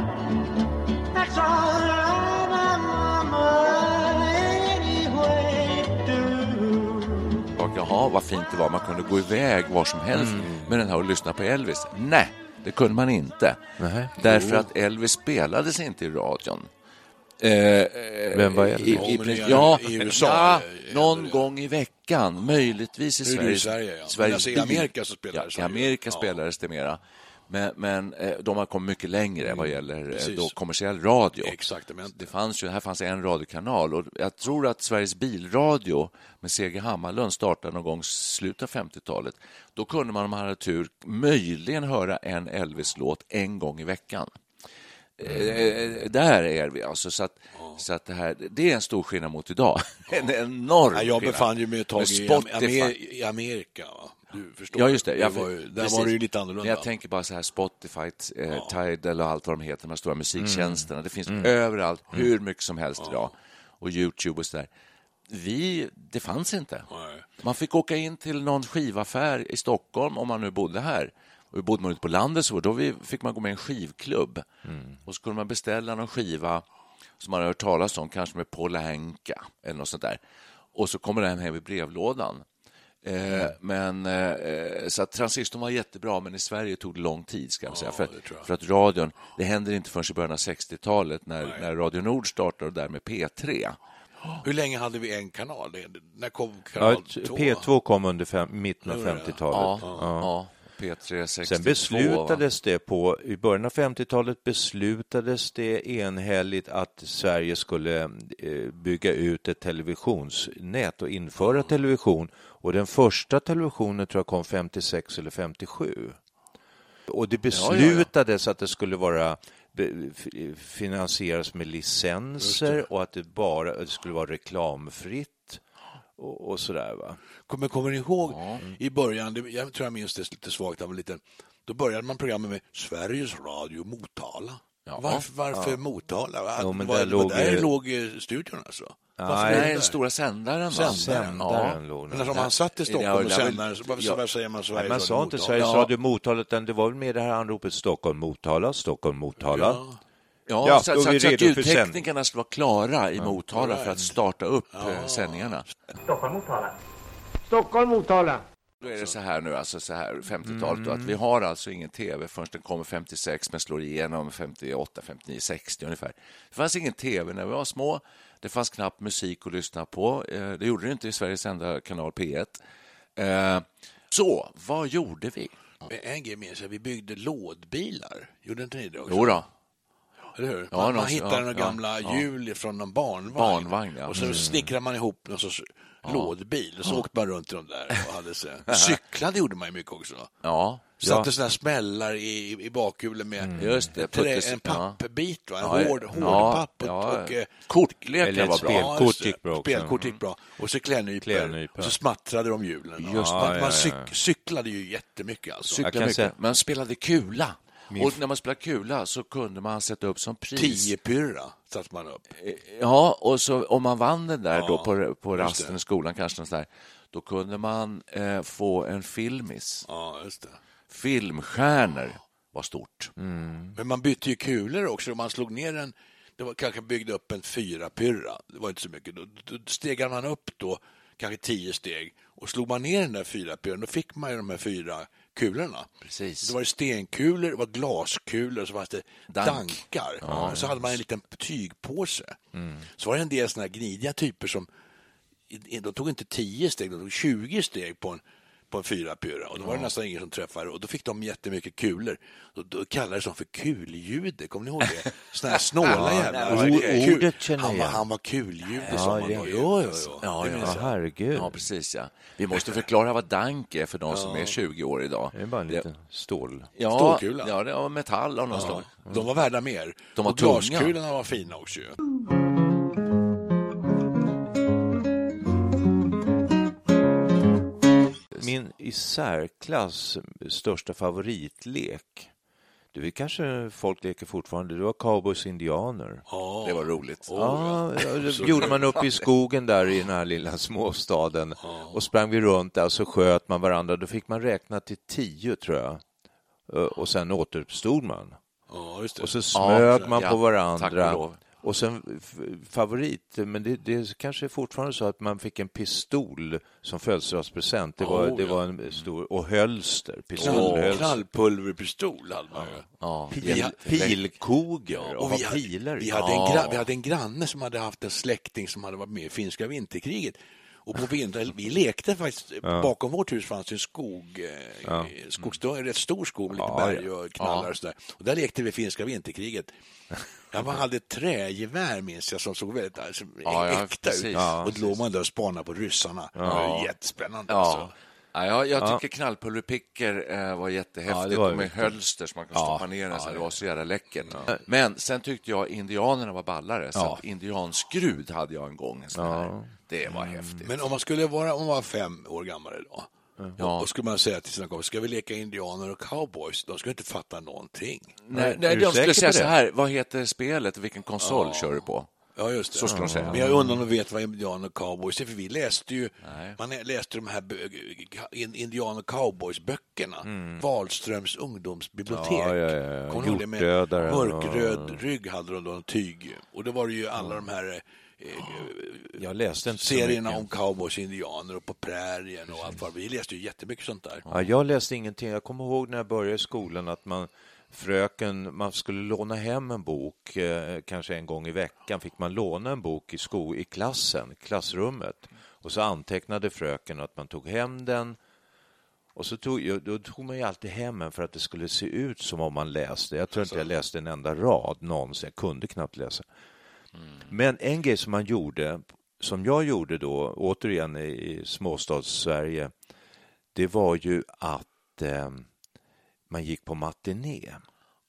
[SPEAKER 1] Och jaha, vad fint det var. Man kunde gå iväg var som helst med den här och lyssna på Elvis. Nej, det kunde man inte.
[SPEAKER 3] Nej.
[SPEAKER 1] Därför att Elvis spelades inte i radion. Eh, eh,
[SPEAKER 3] Vem var Elvis?
[SPEAKER 1] i,
[SPEAKER 2] i-
[SPEAKER 1] ja,
[SPEAKER 2] i USA,
[SPEAKER 1] ja, någon gång i veckan, möjligtvis i Sverige.
[SPEAKER 2] i Sverige, ja. Men
[SPEAKER 1] Sveriges
[SPEAKER 2] alltså i Amerika så spelades
[SPEAKER 1] ja, I. Amerika
[SPEAKER 2] Ja.
[SPEAKER 1] spelades det mera. Men, men eh, de har kommit mycket längre vad gäller eh, då kommersiell radio.
[SPEAKER 2] Exaktamente.
[SPEAKER 1] Det fanns ju, här fanns en radiokanal och jag tror att Sveriges bilradio med C.G. Hammarlund startade någon gång i slutet av 50-talet. Då kunde man om man hade tur möjligen höra en Elvis-låt en gång i veckan. Eh, där är vi alltså. Så, att, så att det, här, det är en stor skillnad mot idag. en enorm
[SPEAKER 2] Ja, jag
[SPEAKER 1] skillnad.
[SPEAKER 2] befann ju mig ett tag i. Amer i Amerika. Va? Du förstår.
[SPEAKER 1] Ja, just det. Ja,
[SPEAKER 2] var ju, där
[SPEAKER 1] precis.
[SPEAKER 2] var det ju lite annorlunda.
[SPEAKER 1] Jag tänker bara så här Spotify, eh, Tidal och allt vad de heter, de här stora musiktjänsterna. Det finns
[SPEAKER 2] Mm.
[SPEAKER 1] överallt, hur mycket som helst idag. Och Youtube och så där. Vi, det fanns inte.
[SPEAKER 2] Nej.
[SPEAKER 1] Man fick åka in till någon skivaffär i Stockholm om man nu bodde här. Och bodde man ute på landet så då fick man gå med i en skivklubb. Och så kunde man beställa någon skiva som man har hört talas om, kanske med Paul Anka eller något sånt där. Och så kommer den hem i brevlådan. Eh, men, eh, så att transistorn var jättebra, men i Sverige tog det lång tid. Ska jag säga. För,
[SPEAKER 2] det tror jag.
[SPEAKER 1] för att radion, det händer inte förrän i början av 60-talet när, när Radio Nord startade och därmed P3.
[SPEAKER 2] Hur länge hade vi en kanal? När kom
[SPEAKER 3] Ja,
[SPEAKER 2] kanal 2?
[SPEAKER 3] P2 kom under fem, mitten av
[SPEAKER 2] Gjorde det?
[SPEAKER 3] 50-talet.
[SPEAKER 1] Ja, ja. P3 62.
[SPEAKER 3] Sen beslutades det på, i början av 50-talet beslutades det enhälligt att Sverige skulle eh, bygga ut ett televisionsnät och införa television. Och den första televisionen tror jag kom 56 eller 57. Och det
[SPEAKER 1] ja, ja.
[SPEAKER 3] beslutades att det skulle vara f- finansieras med licenser och att det bara det skulle vara reklamfritt och, och sådär. Va?
[SPEAKER 2] Kommer, kommer ni ihåg i början, det, jag tror jag minns det lite svagt en liten, då började man programmet med Sveriges Radio Motala. Varför, varför Motala? Va?
[SPEAKER 3] Jo, men
[SPEAKER 2] var,
[SPEAKER 3] där
[SPEAKER 2] var
[SPEAKER 3] låg,
[SPEAKER 2] där låg eh, studion alltså? Varför
[SPEAKER 3] Nej,
[SPEAKER 1] den stora sändaren. va?
[SPEAKER 2] Sändaren.
[SPEAKER 3] Sändaren låg
[SPEAKER 2] Men
[SPEAKER 3] där.
[SPEAKER 2] alltså, om han satt i Stockholm
[SPEAKER 1] Ja,
[SPEAKER 2] och sändaren, så varför,
[SPEAKER 1] ja.
[SPEAKER 2] varför säger man Sveriges
[SPEAKER 3] Nej, man sa inte
[SPEAKER 2] Motala?
[SPEAKER 3] Sveriges
[SPEAKER 1] Ja.
[SPEAKER 3] Radio Motala, utan det var väl mer det här anropet Stockholm Motala, Stockholm Motala.
[SPEAKER 2] Ja.
[SPEAKER 1] Ja,
[SPEAKER 3] Ja,
[SPEAKER 1] så, så, så att ljudteknikerna skulle vara klara i Motala för att starta upp eh, sändningarna.
[SPEAKER 6] Stockholm, Motala. Stockholm, Motala.
[SPEAKER 1] Då är det så här nu, alltså så här 50-talet, då, att vi har alltså ingen tv förrän den kommer 56 men slår igenom 58, 59, 60 ungefär. Det fanns ingen tv när vi var små. Det fanns knappt musik att lyssna på. Eh, Det gjorde det inte i Sveriges enda kanal P1. Eh, Så, vad gjorde vi?
[SPEAKER 2] En grej minns jag, vi byggde lådbilar. Gjorde inte ni det också?
[SPEAKER 1] Jo då.
[SPEAKER 2] Eller hur?
[SPEAKER 1] Ja,
[SPEAKER 2] man, man
[SPEAKER 1] någon-
[SPEAKER 2] hittar
[SPEAKER 1] ja,
[SPEAKER 2] några
[SPEAKER 1] ja,
[SPEAKER 2] gamla
[SPEAKER 1] ja.
[SPEAKER 2] hjul från någon barnvagn.
[SPEAKER 1] Barnvagn, ja.
[SPEAKER 2] Och så
[SPEAKER 1] Mm.
[SPEAKER 2] snickrar man ihop någon sorts lådbil och så åkte man runt i de där. Och hade sig. Cyklade gjorde man ju mycket också.
[SPEAKER 1] Ja.
[SPEAKER 2] Satte sådana smällar i, i bakhjulen med
[SPEAKER 1] Mm. Just det,
[SPEAKER 2] trä,
[SPEAKER 1] puttes-
[SPEAKER 2] en
[SPEAKER 1] ja.
[SPEAKER 2] pappbit, va? en
[SPEAKER 1] Ja,
[SPEAKER 2] hård,
[SPEAKER 1] ja,
[SPEAKER 2] hård papp och,
[SPEAKER 1] ja.
[SPEAKER 2] och eh,
[SPEAKER 1] Kortlekar
[SPEAKER 3] Eller ett
[SPEAKER 1] var bra.
[SPEAKER 3] spel.
[SPEAKER 2] Ja,
[SPEAKER 3] Kort
[SPEAKER 2] just det.
[SPEAKER 3] gick bra också.
[SPEAKER 2] Spelkort gick bra. Och så klädnypor. Och så smattrade de hjulen.
[SPEAKER 1] Just
[SPEAKER 2] man, man
[SPEAKER 3] Ja,
[SPEAKER 2] cyk,
[SPEAKER 3] ja, ja.
[SPEAKER 2] cyklade ju jättemycket alltså.
[SPEAKER 1] Cykla
[SPEAKER 3] Jag kan
[SPEAKER 1] mycket.
[SPEAKER 3] säga-
[SPEAKER 1] Man spelade kula. Och när man spelade kula så kunde man sätta upp som pris.
[SPEAKER 2] Tio pyrra satte man upp.
[SPEAKER 1] Ja, och så om man vann den där då
[SPEAKER 2] Ja,
[SPEAKER 1] på, på
[SPEAKER 2] just
[SPEAKER 1] rasten i skolan kanske något där, då kunde man eh, få en filmis.
[SPEAKER 2] Ja, just det.
[SPEAKER 1] Filmstjärnor var stort.
[SPEAKER 2] Men man bytte ju kulor också. Man slog ner en, det var kanske byggde upp en fyra pyrra. Det var inte så mycket. Då, då stegade man upp då, kanske tio steg. Och slog man ner den där fyra pyrran, då fick man ju de här fyra kulorna.
[SPEAKER 1] Precis.
[SPEAKER 2] Det var stenkulor, det var glaskulor och så fanns det
[SPEAKER 1] Dank.
[SPEAKER 2] dankar. Och så hade man en liten tygpåse. Så var det en del såna här gnidiga typer som de tog inte 10 steg, de tog 20 steg på en, på en fyrapyra. Och då var det nästan ingen som träffade. Och då fick de jättemycket kulor. Och då kallades de för kulljud. Kommer ni ihåg det? Såna här snåla jävlar. Kul-
[SPEAKER 3] ordet känner
[SPEAKER 2] han, var,
[SPEAKER 3] jag.
[SPEAKER 2] han var kulljud,
[SPEAKER 3] Ja,
[SPEAKER 2] sa man då. Jo, jo, jo.
[SPEAKER 1] Ja,
[SPEAKER 2] Det
[SPEAKER 1] ja.
[SPEAKER 3] Ja,
[SPEAKER 2] jag.
[SPEAKER 3] herregud.
[SPEAKER 1] Ja, precis. Ja. Vi måste förklara vad dank är för de som är 20 år idag.
[SPEAKER 3] Det är bara en liten stål.
[SPEAKER 1] Ja,
[SPEAKER 2] Stålkula.
[SPEAKER 1] Ja, det var metall av något slag.
[SPEAKER 2] De var värda mer.
[SPEAKER 1] De var
[SPEAKER 2] och
[SPEAKER 1] tunga.
[SPEAKER 2] glaskulorna var fina också.
[SPEAKER 3] Min i särklass största favoritlek, det är kanske folk leker fortfarande, det var cowboys indianer.
[SPEAKER 2] Ja.
[SPEAKER 1] Det var roligt.
[SPEAKER 3] Ja, ja, det gjorde man uppe i skogen där i den här lilla småstaden och sprang vi runt där och så sköt man varandra. Då fick man räkna till tio tror jag. Och sen återuppstod man.
[SPEAKER 2] Ja, just det.
[SPEAKER 3] Och så smög man
[SPEAKER 1] ja,
[SPEAKER 3] på
[SPEAKER 1] tack
[SPEAKER 3] varandra.
[SPEAKER 1] Och
[SPEAKER 3] sen favorit, men det, det är kanske fortfarande så att man fick en pistol som födelsedagspresent. Det var,
[SPEAKER 2] Oh,
[SPEAKER 3] det
[SPEAKER 2] ja.
[SPEAKER 3] var en stor, och hölster, pistolhölster.
[SPEAKER 2] knallpulverpistol hade man ju.
[SPEAKER 1] Ja,
[SPEAKER 3] Pil, pilkogor och,
[SPEAKER 2] Och vi, hade,
[SPEAKER 3] pilar
[SPEAKER 2] vi, hade en gra, vi hade en granne som hade haft en släkting som hade varit med i finska vinterkriget. Och på vintern, vi lekte faktiskt, bakom vårt hus fanns det en skog, eh, skogsdö- en rätt stor skog med lite
[SPEAKER 3] Ja,
[SPEAKER 2] berg
[SPEAKER 3] ja.
[SPEAKER 2] och knallar och sådär. Och där lekte vi finska vinterkriget. Jag hade ett trägevär minns jag som såg väldigt alltså,
[SPEAKER 1] Ja, ja,
[SPEAKER 2] äkta ut.
[SPEAKER 1] Ja,
[SPEAKER 2] och då låg man där och spanade på ryssarna. Det var jättespännande. Alltså.
[SPEAKER 1] Ja. Ja, jag, jag tycker knallpulverpickor eh, var jättehäftigt.
[SPEAKER 3] Ja, det var
[SPEAKER 1] med hölster som man kunde
[SPEAKER 3] Ja.
[SPEAKER 1] stoppa ner den, så det var så jävla läckert. Men sen tyckte jag indianerna var ballare. Så
[SPEAKER 3] Ja.
[SPEAKER 1] att indianskrud hade jag en gång. En sån här. Det var häftigt.
[SPEAKER 2] Men om man skulle vara, om man var fem år gammal idag,
[SPEAKER 1] Ja.
[SPEAKER 2] då skulle man säga till sina kompisar, ska vi leka indianer och cowboys? De skulle inte fatta någonting.
[SPEAKER 1] Nej, nej, de skulle säga så här, vad heter spelet och vilken konsol kör du på?
[SPEAKER 2] Ja, just det.
[SPEAKER 1] Så ska de säga.
[SPEAKER 2] Men jag undrar om de vet vad indianer och cowboys är, för vi läste ju,
[SPEAKER 1] Nej.
[SPEAKER 2] man läste de här indianer och cowboys-böckerna. Wahlströms ungdomsbibliotek.
[SPEAKER 3] Mm. Ja, ja, ja, ja.
[SPEAKER 2] Kommer du ihåg det? Med mörkröd rygg hade de då, en tyg. Och då var det ju alla de här eh,
[SPEAKER 3] Jag läste inte
[SPEAKER 2] serierna om cowboys indianer och på prärien och allt vad Vi läste ju jättemycket sånt där.
[SPEAKER 3] Ja, jag läste ingenting. Jag kommer ihåg när jag började i skolan att man fröken, man skulle låna hem en bok, eh, kanske en gång i veckan fick man låna en bok i, sko, i klassen, klassrummet. Och så antecknade fröken att man tog hem den och så tog, då tog man ju alltid hem den för att det skulle se ut som om man läste. Jag tror inte jag läste en enda rad någonsin. Jag kunde knappt läsa. Men en grej som man gjorde, som jag gjorde då, återigen i, småstads-Sverige, det var ju att eh, man gick på matiné.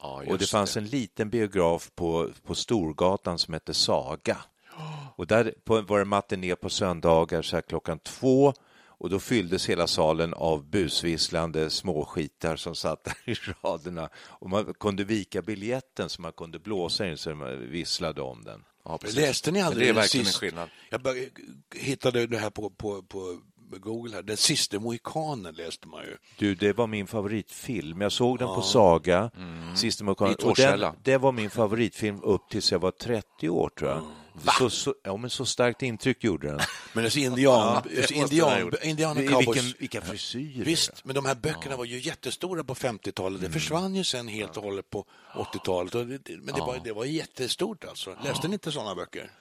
[SPEAKER 1] Ja,
[SPEAKER 3] Och det fanns en liten biograf på, på Storgatan som hette Saga. Och där på, var det matiné på söndagar så klockan två och då fylldes hela salen av busvisslande småskitar som satt där i raderna. Och man kunde vika biljetten så man kunde blåsa in så man visslade om den.
[SPEAKER 1] Ja.
[SPEAKER 2] Läste ni
[SPEAKER 1] Men
[SPEAKER 2] aldrig
[SPEAKER 1] Det är verkligen en
[SPEAKER 2] sista-
[SPEAKER 1] skillnad.
[SPEAKER 2] Jag hittade det här på, på, på Google. Här. Den sista mohikanen läste man ju.
[SPEAKER 3] Du, det var min favoritfilm. Jag såg den på Saga, Sista Mohikanen. Och den, det var min favoritfilm upp tills jag var 30 år, tror jag. Så, så, ja, men så starkt intryck gjorde den.
[SPEAKER 2] Men alltså indian,
[SPEAKER 1] det
[SPEAKER 2] alltså indian, indian.
[SPEAKER 3] Vilken, vilka frisyrer.
[SPEAKER 2] Visst, men de här böckerna var ju jättestora på 50-talet. Det försvann ju sen helt och hållet på 80-talet. Och det- det- Men det var, det var jättestort alltså. Läste ni inte sådana böcker?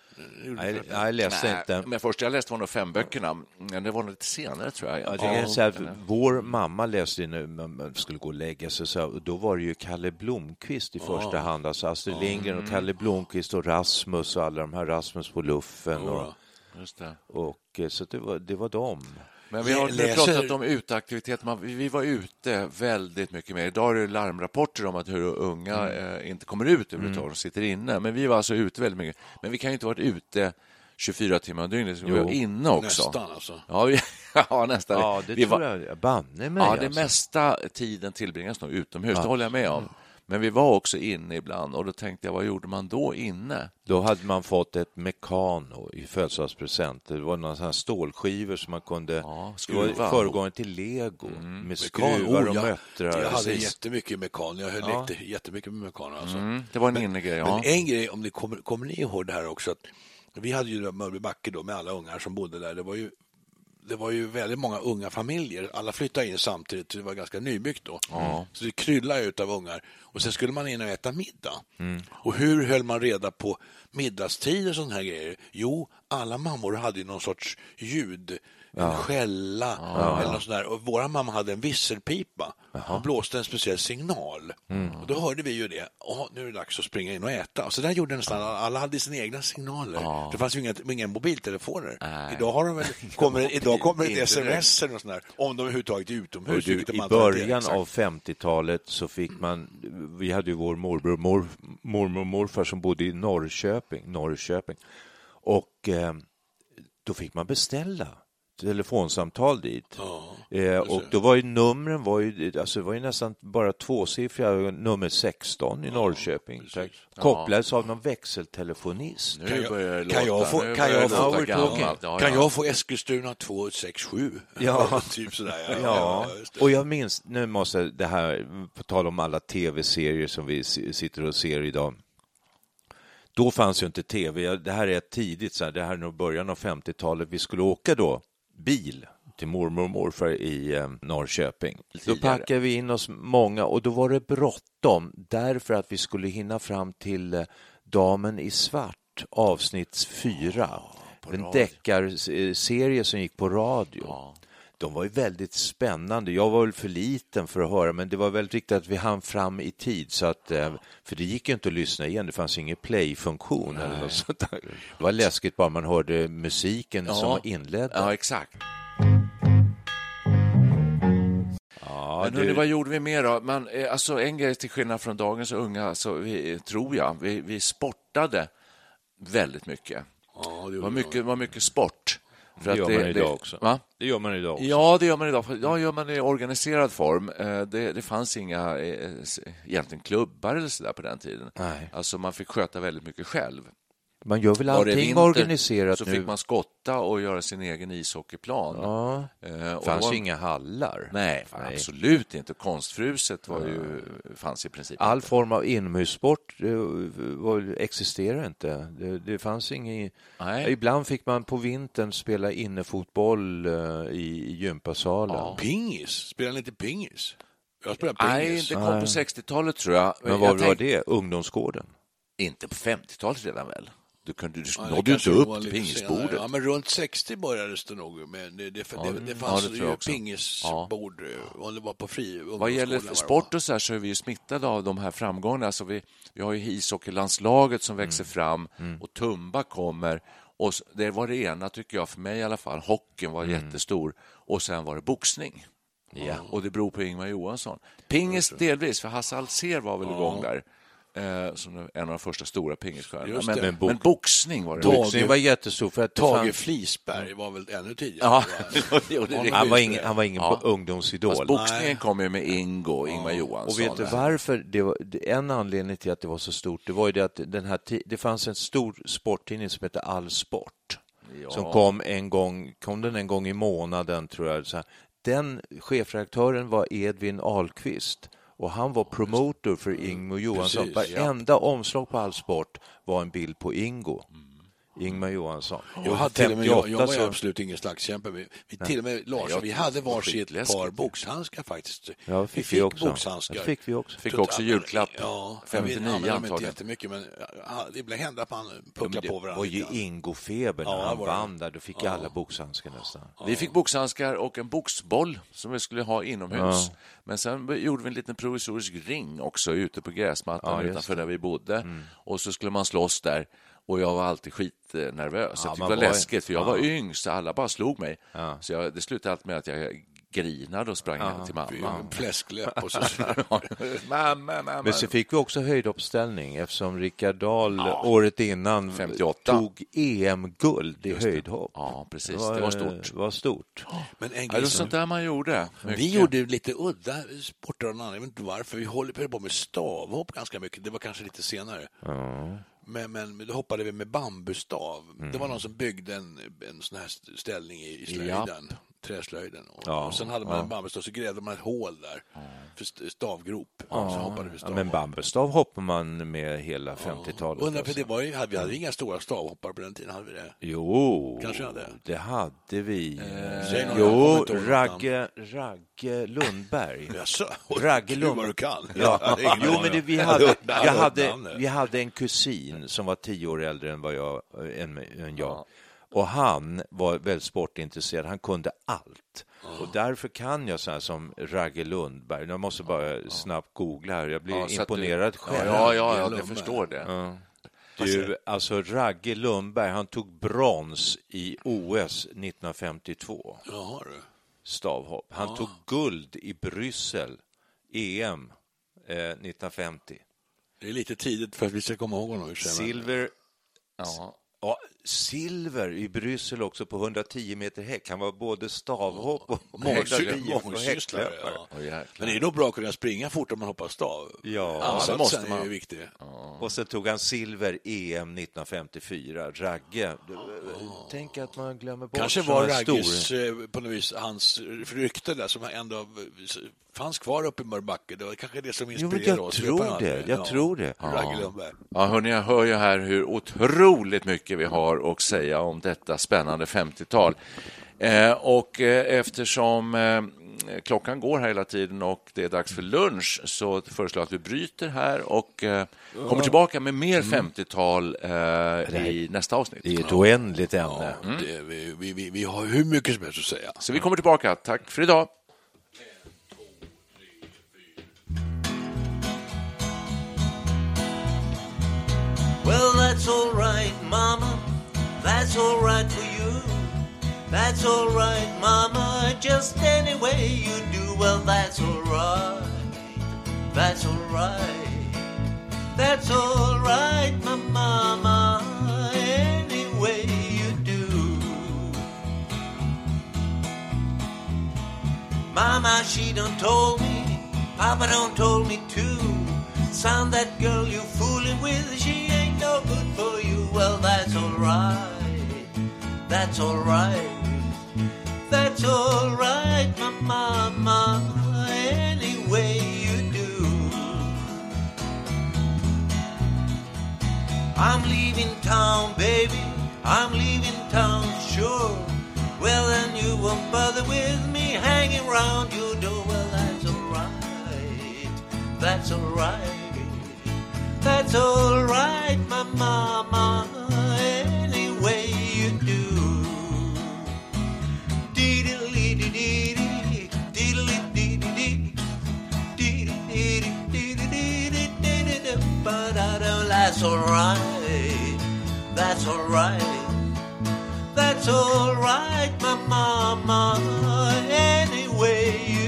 [SPEAKER 3] Nej, jag läste
[SPEAKER 1] Nej,
[SPEAKER 3] inte.
[SPEAKER 1] Men först jag läste var nog fem böckerna. Men det var nog lite senare tror jag.
[SPEAKER 3] Jag kan säga vår mamma läste när man skulle gå och lägga sig, så, och då var det ju Kalle Blomqvist i första hand, alltså Astrid Lindgren och Kalle Blomqvist och Rasmus och alla de här, Rasmus på luffen. Och,
[SPEAKER 1] Just det.
[SPEAKER 3] och, eh, så det var, det var dem.
[SPEAKER 1] Men vi har
[SPEAKER 2] Läser-
[SPEAKER 1] pratat om uteaktivitet. Vi var ute väldigt mycket mer. Idag är det larmrapporter om att hur unga
[SPEAKER 3] Mm.
[SPEAKER 1] eh, inte kommer ut överhuvudtaget och sitter inne. Men vi var alltså ute väldigt mycket. Men vi kan ju inte ha varit ute 24 timmar om dygnet. Vi var inne också.
[SPEAKER 2] Nästan alltså.
[SPEAKER 1] Ja, vi, ja nästan.
[SPEAKER 3] Ja, det
[SPEAKER 1] vi
[SPEAKER 3] tror
[SPEAKER 1] var,
[SPEAKER 3] jag. Banne mig
[SPEAKER 1] Ja, det
[SPEAKER 3] alltså.
[SPEAKER 1] mesta tiden tillbringas nog utomhus. Det håller jag med om. Men vi var också inne ibland och då tänkte jag, vad gjorde man då inne?
[SPEAKER 3] Då hade man fått ett Mekano i födelsedagspresent. Det var några sådana stålskivor som man kunde...
[SPEAKER 1] Ja,
[SPEAKER 3] det var
[SPEAKER 1] skruva.
[SPEAKER 3] föregångaren till lego
[SPEAKER 1] Mm.
[SPEAKER 3] med skruvar
[SPEAKER 2] oh,
[SPEAKER 3] och
[SPEAKER 2] jag,
[SPEAKER 3] möttrar.
[SPEAKER 2] Jag hade
[SPEAKER 3] Precis.
[SPEAKER 2] jättemycket mekan. Jag
[SPEAKER 3] Ja.
[SPEAKER 2] lekte jättemycket med mekan. Alltså.
[SPEAKER 1] Mm, det var en innegrej, ja.
[SPEAKER 2] Men en grej, om ni kommer, kommer ni ihåg det här också? Att vi hade ju Mörbybacke då med alla ungar som bodde där. Det var ju det var ju väldigt många unga familjer. Alla flyttade in samtidigt. Det var ganska nybyggt då. Så det kryllade ut av ungar. Och sen skulle man in och äta middag. Och hur höll man reda på middagstid och sådana här grejer? Jo, alla mammor hade någon sorts ljud. En skälla eller något sånt där. Och våra mamma hade en visselpipa. och blåste en speciell signal. Och då hörde vi ju det. Ja, nu är det dags att springa in och äta. Så där gjorde nästan alla. Alla hade sina egna signaler. Det fanns ju inga, inga mobiltelefoner. Idag har de väl, kommer, idag kommer det ett sms eller något sånt där. Om de överhuvudtaget är utomhus.
[SPEAKER 3] Du, I början av 50-talet så fick man, vi hade ju vår morbror och mor, mormor och morfar som bodde i Norrköping, Norrköping. och eh, då fick man beställa telefonsamtal dit. eh, och då var ju numren var ju, alltså det var ju nästan bara tvåsiffriga, nummer 16 i Norrköping. Kopplades av någon växeltelefonist.
[SPEAKER 1] Nu börjar det
[SPEAKER 2] kan jag
[SPEAKER 1] låta,
[SPEAKER 2] få- kan jag få-.
[SPEAKER 1] Ja,
[SPEAKER 2] Kan
[SPEAKER 1] ja.
[SPEAKER 2] jag få Eskilstuna 267?
[SPEAKER 3] Ja.
[SPEAKER 2] typ sådär.
[SPEAKER 3] Ja, och jag minns, nu måste det här, på tal om alla tv-serier som vi sitter och ser idag. Då fanns ju inte tv, Jag- det här är tidigt, så här, det här är nog början av 50-talet. Vi skulle åka då bil till mormor och morfar i eh, Norrköping. Då packade vi in oss många och då var det bråttom därför att vi skulle hinna fram till eh, Damen i svart, avsnitt fyra. en deckarserie som gick på radio. De var ju väldigt spännande. Jag var väl för liten för att höra, men det var väldigt viktigt att vi hann fram i tid. Så att, eh, för det gick ju inte att lyssna igen, det fanns ingen play-funktion. Eller något sånt där. Det var läskigt bara man hörde musiken
[SPEAKER 1] Ja.
[SPEAKER 3] som inledde.
[SPEAKER 1] Ja, exakt.
[SPEAKER 3] Ja,
[SPEAKER 1] Men hörni, vad gjorde vi mer då? Man, eh, alltså, en grej till skillnad från dagens unga, alltså, vi, tror jag, vi, vi sportade väldigt mycket.
[SPEAKER 2] Ja, det
[SPEAKER 1] var mycket, var mycket sport. För
[SPEAKER 3] det gör man idag också.
[SPEAKER 1] Va?
[SPEAKER 3] Det gör man idag också.
[SPEAKER 1] Ja, det gör man idag. Ja, gör man det i organiserad form. Eh, Det, det fanns inga eh, egentligen klubbar eller så där på den tiden.
[SPEAKER 3] Nej.
[SPEAKER 1] Alltså man fick sköta väldigt mycket själv.
[SPEAKER 3] Man gör väl
[SPEAKER 1] Var
[SPEAKER 3] allting
[SPEAKER 1] vinter
[SPEAKER 3] organiserat
[SPEAKER 1] så
[SPEAKER 3] nu.
[SPEAKER 1] fick man skotta och göra sin egen ishockeyplan.
[SPEAKER 3] Ja.
[SPEAKER 1] Eh, och
[SPEAKER 3] fanns
[SPEAKER 1] var-
[SPEAKER 3] ju inga hallar.
[SPEAKER 1] Nej, fan, absolut inte. Konstfruset var ju, fanns i princip
[SPEAKER 3] All
[SPEAKER 1] inte.
[SPEAKER 3] form av inomhussport var, existerar inte. Det, det fanns inget...
[SPEAKER 1] Nej.
[SPEAKER 3] Ibland fick man på vintern spela innefotboll eh, i, i gympasalen.
[SPEAKER 2] Pingis? Spelar ni inte pingis? Jag spelar
[SPEAKER 1] Nej,
[SPEAKER 2] pingis.
[SPEAKER 1] det kom på 60-talet tror jag.
[SPEAKER 3] Men vad var
[SPEAKER 1] tänkte-
[SPEAKER 3] det? Ungdomsgården?
[SPEAKER 1] Inte på 50-talet redan väl? Du, kunde, du
[SPEAKER 2] Ja,
[SPEAKER 1] nådde ju inte upp till pingisbordet.
[SPEAKER 2] senare. Ja, men runt 60 började det nog. Men det, det,
[SPEAKER 1] Ja,
[SPEAKER 2] det,
[SPEAKER 1] det-
[SPEAKER 2] det
[SPEAKER 1] ja,
[SPEAKER 2] fanns
[SPEAKER 1] det
[SPEAKER 2] ju pingisbord eh, och det var på fri
[SPEAKER 1] Vad gäller sport och så här så är vi ju smittade av de här framgångarna. Alltså vi, vi har ju ishockeylandslaget som växer fram och Tumba kommer. Och det var det ena, tycker jag, för mig i alla fall. Hockeyn var jättestor och sen var det boxning. Ja. Och det beror på Ingmar Johansson. Pingis delvis, för Hasse Alsér var väl igång där. Eh, som en av de första stora pingisstjärnorna. Men, men,
[SPEAKER 3] Men box-
[SPEAKER 1] boxning var det.
[SPEAKER 3] Boxning var jättestor för att
[SPEAKER 2] Tage
[SPEAKER 3] fanns...
[SPEAKER 2] Flisberg var väl ännu tidigare.
[SPEAKER 1] Ja, det.
[SPEAKER 3] Han var ingen, han var ingen
[SPEAKER 1] Ja.
[SPEAKER 3] ungdomsidol.
[SPEAKER 1] Fast boxningen kom ju med Ingo, Ingmar Johansson.
[SPEAKER 3] Och vet du varför? Det var, en anledning till att det var så stort, det var ju det att den här, det fanns en stor sporttidning som hette All Sport.
[SPEAKER 1] Ja.
[SPEAKER 3] Som kom en gång, kom den en gång i månaden tror jag. Så här. Den chefredaktören var Edvin Ahlqvist och han var promotor för Ingo Johansson.
[SPEAKER 2] Precis, ja.
[SPEAKER 3] Varenda omslag på All Sport var en bild på Ingo. Ingmar Johansson.
[SPEAKER 2] Jag, hade till och med, jag, jag var
[SPEAKER 3] så-
[SPEAKER 2] absolut ingen slagskämpe. Vi, vi till och med, Lars,
[SPEAKER 1] jag
[SPEAKER 2] vi hade
[SPEAKER 1] det var
[SPEAKER 2] varsitt par boxhandskar faktiskt.
[SPEAKER 3] Ja, fick vi
[SPEAKER 2] fick
[SPEAKER 3] också.
[SPEAKER 2] boxhandskar.
[SPEAKER 3] Det fick vi också.
[SPEAKER 1] Fick
[SPEAKER 2] Så
[SPEAKER 1] också
[SPEAKER 2] att-
[SPEAKER 1] julklapp.
[SPEAKER 2] Ja,
[SPEAKER 1] 59
[SPEAKER 2] vi använde dem inte
[SPEAKER 1] antagligen.
[SPEAKER 2] jättemycket, men ja, det ibland hände att man
[SPEAKER 3] Ja,
[SPEAKER 2] pucklade
[SPEAKER 3] det
[SPEAKER 2] på varandra.
[SPEAKER 3] var ju. Ingofeber när
[SPEAKER 2] Ja,
[SPEAKER 3] han
[SPEAKER 2] det.
[SPEAKER 3] vann där. Då fick ju alla boxhandskar nästan.
[SPEAKER 1] Vi fick boxhandskar och en boxboll som vi skulle ha inomhus.
[SPEAKER 3] Ja.
[SPEAKER 1] Men sen gjorde vi en liten provisorisk ring också ute på gräsmattan
[SPEAKER 3] Ja,
[SPEAKER 1] utanför
[SPEAKER 3] det. Mm.
[SPEAKER 1] där vi bodde. Och så skulle man slåss där. Och jag var alltid skitnervös.
[SPEAKER 3] Ja,
[SPEAKER 1] jag tyckte det var
[SPEAKER 3] var-
[SPEAKER 1] läskigt, för jag var
[SPEAKER 3] ja.
[SPEAKER 1] yngst, så alla bara slog mig.
[SPEAKER 3] Ja.
[SPEAKER 1] Så jag, det slutade alltid med att jag grinade och sprang hem till mamma.
[SPEAKER 2] Fläskläpp och så.
[SPEAKER 1] mamma, mamma.
[SPEAKER 3] Men så fick vi också höjdhoppsställning eftersom Rickard Dahl året innan
[SPEAKER 1] 58.
[SPEAKER 3] tog EM-guld i höjdhopp.
[SPEAKER 1] Ja, precis. Det var stort.
[SPEAKER 3] var stort.
[SPEAKER 2] Men en
[SPEAKER 1] det
[SPEAKER 2] grej
[SPEAKER 1] var sånt där man gjorde. Mycket.
[SPEAKER 2] Vi gjorde lite udda sporter av jag vet inte varför. Vi håller på med stavhopp ganska mycket. Det var kanske lite senare. Men, men då hoppade vi med bambustav. Det var någon som byggde en, en sån här ställning i, i slöjden. Träslöjden. Och,
[SPEAKER 3] Ja,
[SPEAKER 2] och sen hade man
[SPEAKER 3] ja.
[SPEAKER 2] en bambustav, så grävde man ett hål där för st- stavgrop. Och så hoppade vi
[SPEAKER 3] Ja,
[SPEAKER 2] stavhopp.
[SPEAKER 3] men bambustav hoppar man med hela 50-talet.
[SPEAKER 2] Undrar, för
[SPEAKER 3] alltså.
[SPEAKER 2] det var ju, hade, vi hade inga stora stavhoppare på den tiden, hade vi det?
[SPEAKER 3] Jo,
[SPEAKER 2] Kanske hade.
[SPEAKER 3] det hade vi.
[SPEAKER 2] Jag kommer
[SPEAKER 3] jo, Ragge, Ragge Lundberg. Ragge
[SPEAKER 2] Gud,
[SPEAKER 3] Lund-
[SPEAKER 2] vad du kan.
[SPEAKER 3] Ja. Jo, men det, vi, hade, jag hade, vi hade en kusin som var tio år äldre än, vad jag, än, än jag. Och han var väldigt sportintresserad. Han kunde allt. Och därför kan jag så här som Ragge Lundberg. Jag måste bara snabbt googla här. Jag blir
[SPEAKER 1] du-
[SPEAKER 3] imponerad
[SPEAKER 1] Ja,
[SPEAKER 3] själv.
[SPEAKER 1] ja, ja, ja jag förstår det.
[SPEAKER 3] Ja. Du, alltså Ragge Lundberg, han tog brons i OS 1952,
[SPEAKER 2] Jaha, du.
[SPEAKER 3] stavhopp. Han tog guld i Bryssel, EM, eh, 1950.
[SPEAKER 2] Det är lite tidigt för att vi ska komma ihåg honom.
[SPEAKER 3] Silver,
[SPEAKER 1] Ja.
[SPEAKER 3] ja, silver i Bryssel också på 110 meter häck. Han var både stavhopp och
[SPEAKER 2] Mångsy-
[SPEAKER 3] 110 och
[SPEAKER 2] Mångsysslare, ja. Men det är nog bra att kunna springa fort om man hoppar stav.
[SPEAKER 3] Ja,
[SPEAKER 2] Ansatsen
[SPEAKER 1] det måste
[SPEAKER 2] är
[SPEAKER 1] man.
[SPEAKER 2] ju viktig.
[SPEAKER 3] och sen tog han silver EM 1954. Ragge, tänk att man glömmer bort
[SPEAKER 2] Kanske var Ragges eh, på något vis hans rykte där som ändå eh, fanns kvar uppe i Mörbacke. Det var kanske det som
[SPEAKER 3] Jo, men
[SPEAKER 2] inspirerade
[SPEAKER 3] jag
[SPEAKER 2] oss.
[SPEAKER 3] tror det. Jag tror det.
[SPEAKER 2] Ragge Lundberg.
[SPEAKER 1] Ja, hörni, jag hör ju här hur otroligt mycket vi har att säga om detta spännande 50-tal. Eh, och eh, eftersom eh, klockan går här hela tiden och det är dags för lunch så föreslår jag att vi bryter här och eh, kommer tillbaka med mer 50-tal eh, i nästa avsnitt.
[SPEAKER 3] Det är ett oändligt ämne.
[SPEAKER 2] Det, vi, vi, vi, vi har hur mycket som helst att säga.
[SPEAKER 1] Så vi kommer tillbaka. Tack för idag.
[SPEAKER 7] Well, that's all right, Mama. That's all right for you. That's all right, Mama. Just any way you do. Well, that's all right. That's all right. That's all right, my Mama. Any way you do. Mama, she done told me. Papa done told me too. Son, that girl you fooling with, she good for you. Well, that's alright. That's alright. That's alright, my mama. Any way you do. I'm leaving town, baby. I'm leaving town, sure. Well, then you won't bother with me hanging round your door. Well, that's alright. That's alright. That's alright, my mama. Any way you do. Dee-dee-dee-dee-dee, dee-dee-dee-dee-dee, dee-dee-dee-dee-dee-dee-dee-dee. That's alright. That's alright. That's alright, my mama. Any way you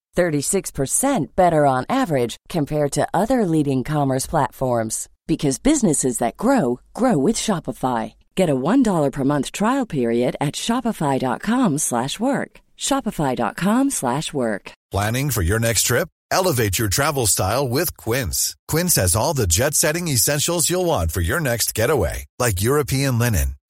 [SPEAKER 8] 36% better on average compared to other leading commerce platforms because businesses that grow grow with Shopify. Get a $1 per month trial period at shopify.com/work. shopify.com/work.
[SPEAKER 9] Planning for your next trip? Elevate your travel style with Quince. Quince has all the jet-setting essentials you'll want for your next getaway, like European linen,